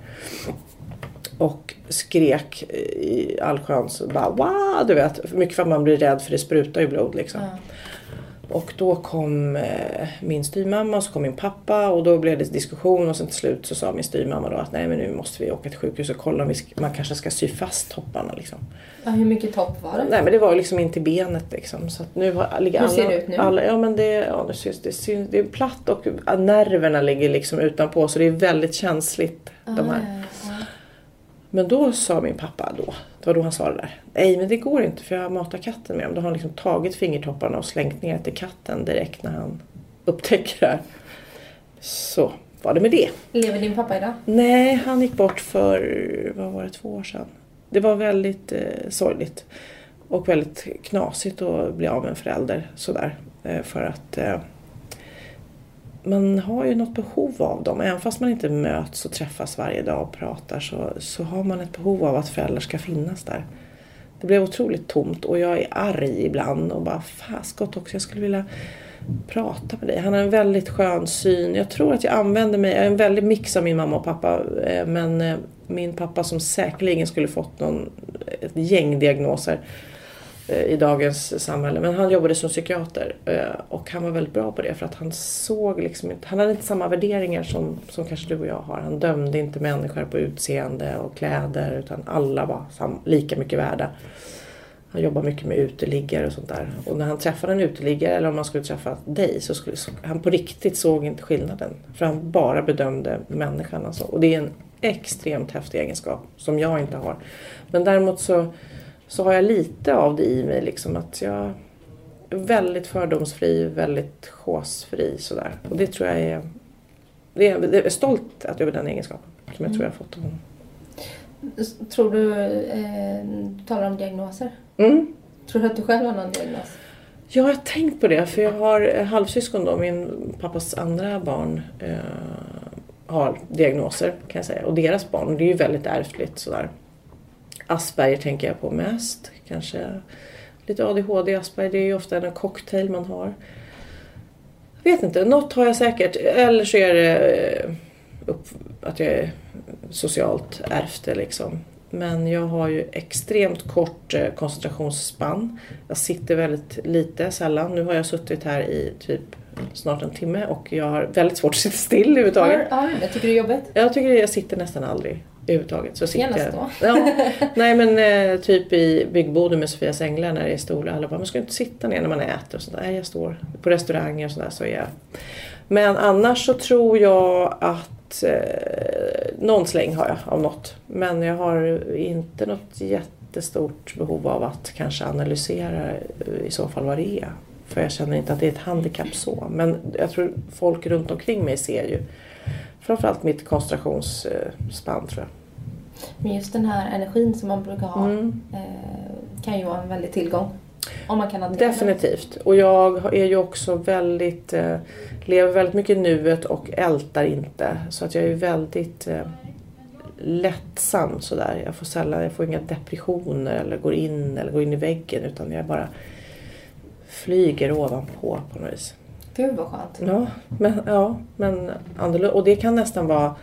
[SPEAKER 2] och skrek i allsköns bara wow, du vet. Mycket för att man blir rädd för det sprutar ju blod liksom. Ja. Och då kom eh, min styrmamma och så kom min pappa och då blev det diskussion och sen till slut så sa min styrmamma då att nej men nu måste vi åka till sjukhus och kolla om vi ska, man kanske ska sy fast topparna liksom.
[SPEAKER 1] Ja, hur mycket topp var det?
[SPEAKER 2] Nej men det var liksom in till benet liksom. Så nu har, ligger
[SPEAKER 1] Hur ser det ut nu?
[SPEAKER 2] Alla, ja men det, ja, det, syns, det, syns, det är platt och nerverna ligger liksom utanpå så det är väldigt känsligt. de här. Men då sa min pappa då, det var då han sa det där. Nej men det går inte för jag matar katten med dem. Då har han liksom tagit fingertopparna och slängt ner till katten direkt när han upptäcker det här. Så var det med det.
[SPEAKER 1] Lever din pappa idag?
[SPEAKER 2] Nej, han gick bort för, vad var det, två år sedan. Det var väldigt eh, sorgligt. Och väldigt knasigt att bli av med en förälder sådär. Eh, för att eh, man har ju något behov av dem. Även fast man inte möts och träffas varje dag och pratar så, så har man ett behov av att föräldrar ska finnas där. Det blev otroligt tomt och jag är arg ibland och bara faskott också, jag skulle vilja prata med dig. Han har en väldigt skön syn. Jag tror att jag använder mig, jag är en väldig mix av min mamma och pappa. Eh, men eh, min pappa som säkerligen skulle fått någon, ett gäng diagnoser eh, Eh, i dagens samhälle. Men han jobbade som psykiater eh, och han var väldigt bra på det för att han såg liksom inte, han hade inte samma värderingar som, som kanske du och jag har. Han dömde inte människor på utseende och kläder utan alla var sam, lika mycket värda. Han jobbar mycket med uteliggare och sånt där. Och när han träffade en uteliggare eller om han skulle träffa dig så skulle så, han på riktigt såg inte skillnaden. För han bara bedömde människan alltså. Och det är en extremt häftig egenskap som jag inte har. Men däremot så, så har jag lite av det i mig liksom att jag är väldigt fördomsfri, väldigt chosefri sådär. Och det tror jag är, det är, det är stolt att över den egenskapen som jag tror jag har fått av honom.
[SPEAKER 1] Tror du, eh, du talar om diagnoser.
[SPEAKER 2] Mm.
[SPEAKER 1] Tror du att du själv har någon diagnos?
[SPEAKER 2] Jag har tänkt på det för jag har halvsyskon då, min pappas andra barn eh, har diagnoser kan jag säga. Och deras barn, det är ju väldigt ärftligt sådär. Asperger tänker jag på mest. Kanske lite ADHD, Asperger, det är ju ofta en cocktail man har. Jag vet inte, något har jag säkert. Eller så är det eh, upp, att jag är socialt ärvt det liksom. Men jag har ju extremt kort eh, koncentrationsspann. Jag sitter väldigt lite, sällan. Nu har jag suttit här i typ snart en timme och jag har väldigt svårt att sitta still överhuvudtaget.
[SPEAKER 1] Ja, jag tycker det är jobbigt.
[SPEAKER 2] Jag tycker jag sitter nästan aldrig överhuvudtaget. Så sitter jag,
[SPEAKER 1] då?
[SPEAKER 2] Ja, nej men eh, typ i byggboden med Sofias änglar när det är stolar. Alla bara, man ska inte sitta ner när man äter och sådär. Nej, jag står på restauranger och sådär så är jag. Men annars så tror jag att eh, någon släng har jag av något. Men jag har inte något jättestort behov av att kanske analysera eh, i så fall vad det är. För jag känner inte att det är ett handikapp så. Men jag tror folk runt omkring mig ser ju framförallt mitt koncentrationsspann tror jag.
[SPEAKER 1] Men just den här energin som man brukar ha
[SPEAKER 2] Mm.
[SPEAKER 1] eh, kan ju vara en väldig tillgång. Om man kan.
[SPEAKER 2] Definitivt. Och jag är ju också väldigt, eh, lever väldigt mycket i nuet och ältar inte. Så att jag är väldigt eh, lättsam sådär. Jag får sällan, jag får inga depressioner eller går in eller går in i väggen utan jag bara flyger ovanpå på något vis.
[SPEAKER 1] Gud vad skönt.
[SPEAKER 2] Ja, men, ja, men annorlunda. Och det kan nästan vara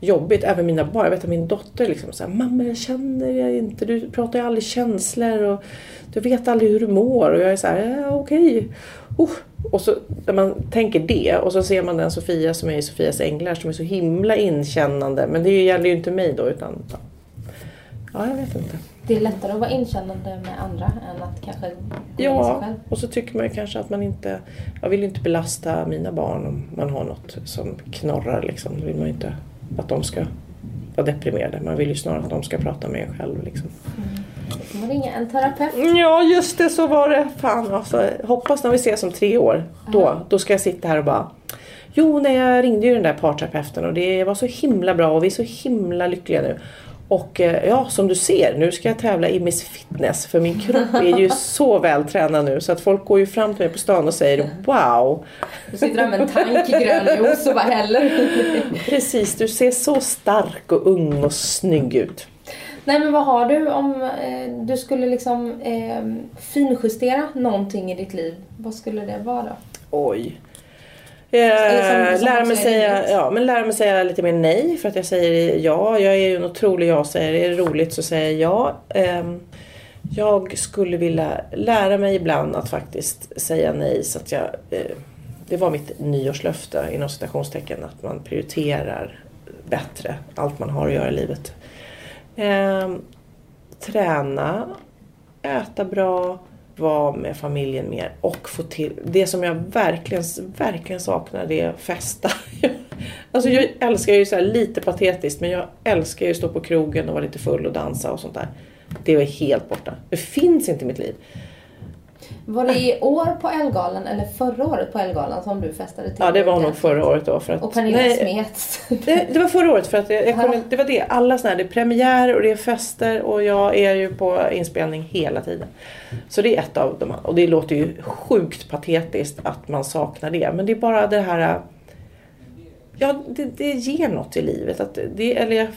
[SPEAKER 2] jobbigt. Även mina barn. Jag vet att min dotter liksom såhär Mamma jag känner jag inte. Du pratar ju aldrig känslor. Och du vet aldrig hur du mår. Och jag är så här, ja, okej. Oh. Och så när man tänker det. Och så ser man den Sofia som är i Sofias änglar. Som är så himla inkännande. Men det gäller ju inte mig då. Utan, ja, jag vet inte.
[SPEAKER 1] Det är lättare att vara inkännande med andra än att kanske gå in i sig
[SPEAKER 2] Ja,
[SPEAKER 1] själv.
[SPEAKER 2] och så tycker man ju kanske att man inte... Jag vill ju inte belasta mina barn om man har något som knorrar liksom. Då vill man ju inte att de ska vara deprimerade. Man vill ju snarare att de ska prata med en själv liksom.
[SPEAKER 1] Då får man ringa en terapeut.
[SPEAKER 2] Ja, just det, så var det. Fan alltså. Hoppas när vi ses om tre år. Då, då ska jag sitta här och bara... Jo, nej, jag ringde ju den där parterapeuten och det var så himla bra och vi är så himla lyckliga nu. Och eh, ja, som du ser, nu ska jag tävla i Miss Fitness för min kropp är ju så vältränad nu så att folk går ju fram till mig på stan och säger wow.
[SPEAKER 1] Du sitter där med en tank grön juice och bara häller.
[SPEAKER 2] Precis, du ser så stark och ung och snygg ut.
[SPEAKER 1] Nej men vad har du om eh, du skulle liksom eh, finjustera någonting i ditt liv? Vad skulle det vara då?
[SPEAKER 2] Oj.
[SPEAKER 1] Eller
[SPEAKER 2] Eh,
[SPEAKER 1] som- som
[SPEAKER 2] lära,
[SPEAKER 1] också
[SPEAKER 2] mig säga, ja, men lära mig säga lite mer nej för att jag säger ja. Jag är ju en otrolig ja-sägare. Är det roligt så säger jag ja. Ehm, Jag skulle vilja lära mig ibland att faktiskt säga nej så att jag eh, Det var mitt nyårslöfte inom citationstecken att man prioriterar bättre allt man har att göra i livet. Eh, träna, äta bra, vara med familjen mer och få till det som jag verkligen, verkligen saknar det är att festa. alltså jag älskar ju så lite patetiskt men jag älskar ju att stå på krogen och vara lite full och dansa och sånt där. Det är helt borta. Det finns inte i mitt liv.
[SPEAKER 1] Var det i år på Elgalan eller förra året på Elgalan som du festade till?
[SPEAKER 2] Ja, det var nog förra året då. För att,
[SPEAKER 1] och Pernilla Smeds.
[SPEAKER 2] Det, det, var förra året för att jag, jag kom, det var det. Alla sådana här, det är premiär och det är fester och jag är ju på inspelning hela tiden. Så det är ett av dem. Och det låter ju sjukt patetiskt att man saknar det. Men det är bara det här Ja, det, det ger något i livet. Att det, eller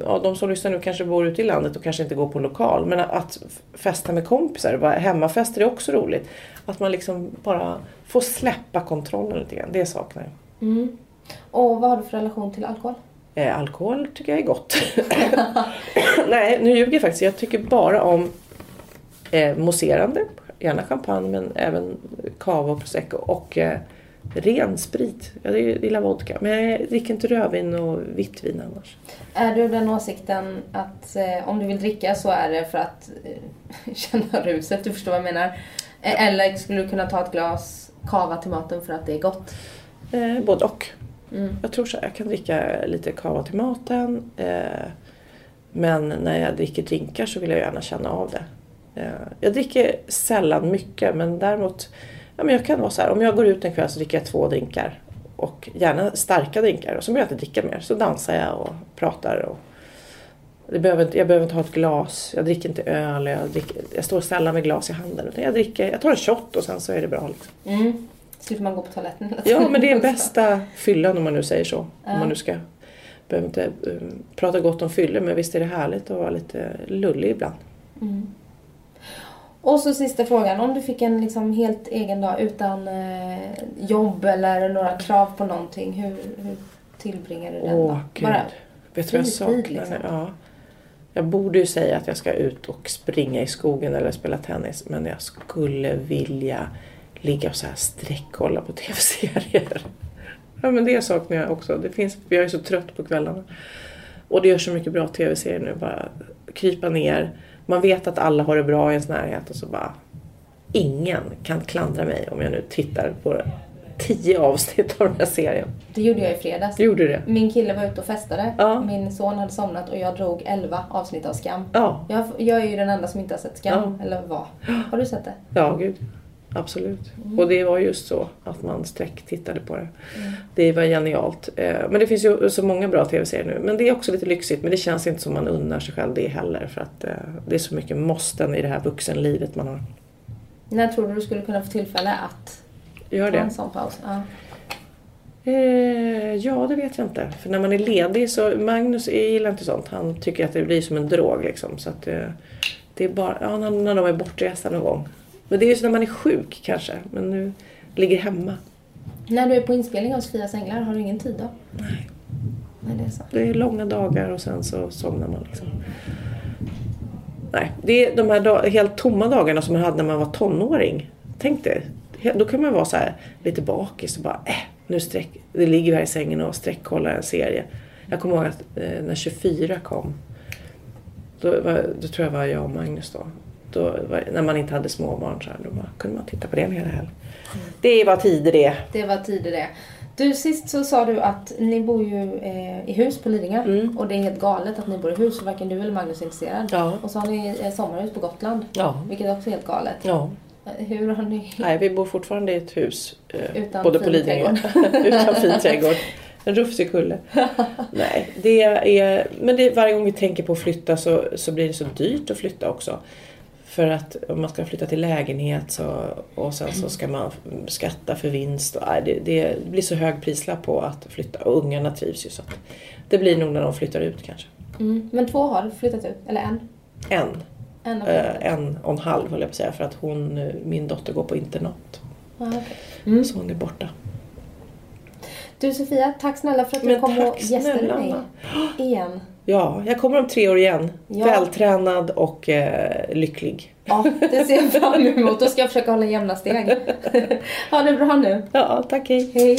[SPEAKER 2] ja, de som lyssnar nu kanske bor ute i landet och kanske inte går på lokal. Men att festa med kompisar, hemmafester är också roligt. Att man liksom bara får släppa kontrollen lite grann. Det saknar jag.
[SPEAKER 1] Mm. Och vad har du för relation till alkohol?
[SPEAKER 2] Eh, alkohol tycker jag är gott. Nej, nu ljuger jag faktiskt. Jag tycker bara om eh, mousserande. Gärna champagne men även cava och prosecco. Och eh, ren sprit. Jag gillar vodka. Men jag dricker inte rödvin och vitt vin annars.
[SPEAKER 1] Är du den åsikten att eh, om du vill dricka så är det för att eh, känna ruset, du förstår vad jag menar? Eh, eller skulle du kunna ta ett glas kava till maten för att det är gott?
[SPEAKER 2] Eh, både och. Mm. Jag tror så. Jag kan dricka lite kava till maten. Eh, men när jag dricker drinkar så vill jag gärna känna av det. Eh, jag dricker sällan mycket men däremot ja, men jag kan vara så här, om jag går ut en kväll så dricker jag två drinkar. Och gärna starka drinkar. Och så behöver jag inte dricka mer. Så dansar jag och pratar. Och det behöver inte, jag behöver inte ha ett glas. Jag dricker inte öl. Jag, dricker, jag står sällan med glas i handen. Utan jag, dricker, jag tar en shot och sen så är det bra. Liksom.
[SPEAKER 1] Mm. Slipper man gå på toaletten hela
[SPEAKER 2] tiden. Ja, men det är bästa fyllan om man nu säger så. Om man nu ska behöver inte um, prata gott om fyller men visst är det härligt att vara lite lullig ibland. Mm.
[SPEAKER 1] Och så sista frågan. Om du fick en liksom helt egen dag utan eh, jobb eller några krav på någonting. Hur, hur tillbringar du den
[SPEAKER 2] Åh, Gud. Bara Vet du vad jag saknar? Liksom. Ja. Jag borde ju säga att jag ska ut och springa i skogen eller spela tennis. Men jag skulle vilja ligga och så här sträckkolla på tv-serier. Ja men det saknar jag också. Det finns, jag är så trött på kvällarna. Och det gör så mycket bra tv-serier nu. Bara krypa ner man vet att alla har det bra i ens närhet och så bara ingen kan klandra mig om jag nu tittar på tio avsnitt av den här serien.
[SPEAKER 1] Det gjorde jag i fredags.
[SPEAKER 2] Gjorde det?
[SPEAKER 1] Min kille var ute och festade. Ja. Min son hade somnat och jag drog elva avsnitt av Skam.
[SPEAKER 2] Ja.
[SPEAKER 1] Jag, jag är ju den enda som inte har sett Skam. Ja. Eller var. Har du sett det?
[SPEAKER 2] Ja, gud. Absolut. Mm. Och det var just så att man sträck tittade på det. Mm. Det var genialt. Eh, men det finns ju så många bra tv-serier nu. Men det är också lite lyxigt. Men det känns inte som man unnar sig själv det heller. För att eh, det är så mycket måsten i det här vuxenlivet man har.
[SPEAKER 1] När tror du du skulle kunna få tillfälle att
[SPEAKER 2] Gör det.
[SPEAKER 1] ta en sån paus? Ja.
[SPEAKER 2] Eh, ja, det vet jag inte. För när man är ledig så, Magnus gillar inte sånt. Han tycker att det blir som en drog liksom. Så att eh, det är bara, ja, när, när de är bortresta någon gång. Men det är ju så när man är sjuk kanske. Men nu ligger hemma.
[SPEAKER 1] När du är på inspelning av Sofias Änglar, har du ingen tid då?
[SPEAKER 2] Nej.
[SPEAKER 1] Nej det, är så.
[SPEAKER 2] det är långa dagar och sen så somnar man liksom. Nej, det är de här helt tomma dagarna som man hade när man var tonåring. Tänk dig. Då kan man vara så här lite bakis och bara äh, nu sträck, det ligger här i sängen och sträckkollar en serie. Jag kommer ihåg att eh, när 24 kom. Då, var, då tror jag var jag och Magnus då. Då, när man inte hade småbarn så här, då bara, kunde man titta på det en hel helg. Det var tider det.
[SPEAKER 1] Det var tider det. Du, sist så sa du att ni bor ju eh, i hus på Lidingö mm. och det är helt galet att ni bor i hus för varken du eller Magnus är intresserad. Ja. Och så har ni eh, sommarhus på Gotland. Ja. Vilket också är helt galet.
[SPEAKER 2] Ja.
[SPEAKER 1] Eh, hur har ni...
[SPEAKER 2] Nej, vi bor fortfarande i ett hus. Eh, Utan både på Lidingö. Utan fin trädgård. En rufsig kulle. Nej, det är... Men det, varje gång vi tänker på att flytta så, så blir det så dyrt att flytta också. För att om man ska flytta till lägenhet så, och sen så ska man skatta för vinst. Och, det, det blir så hög prislapp på att flytta och ungarna trivs ju så det blir nog när de flyttar ut kanske.
[SPEAKER 1] Mm. Men två har flyttat ut, eller en?
[SPEAKER 2] En. En, äh, en och en halv höll jag på att säga för att hon, min dotter går på internat.
[SPEAKER 1] Ah, okay.
[SPEAKER 2] mm. Så hon är borta.
[SPEAKER 1] Du Sofia, tack snälla för att du
[SPEAKER 2] Men
[SPEAKER 1] kom och gästade mig. Igen.
[SPEAKER 2] Ja, jag kommer om tre år igen.
[SPEAKER 1] Ja.
[SPEAKER 2] Vältränad och eh, lycklig.
[SPEAKER 1] Ja, det ser jag fram emot. Då ska jag försöka hålla jämna steg. ha det bra nu.
[SPEAKER 2] Ja, tack hej.
[SPEAKER 1] Hej.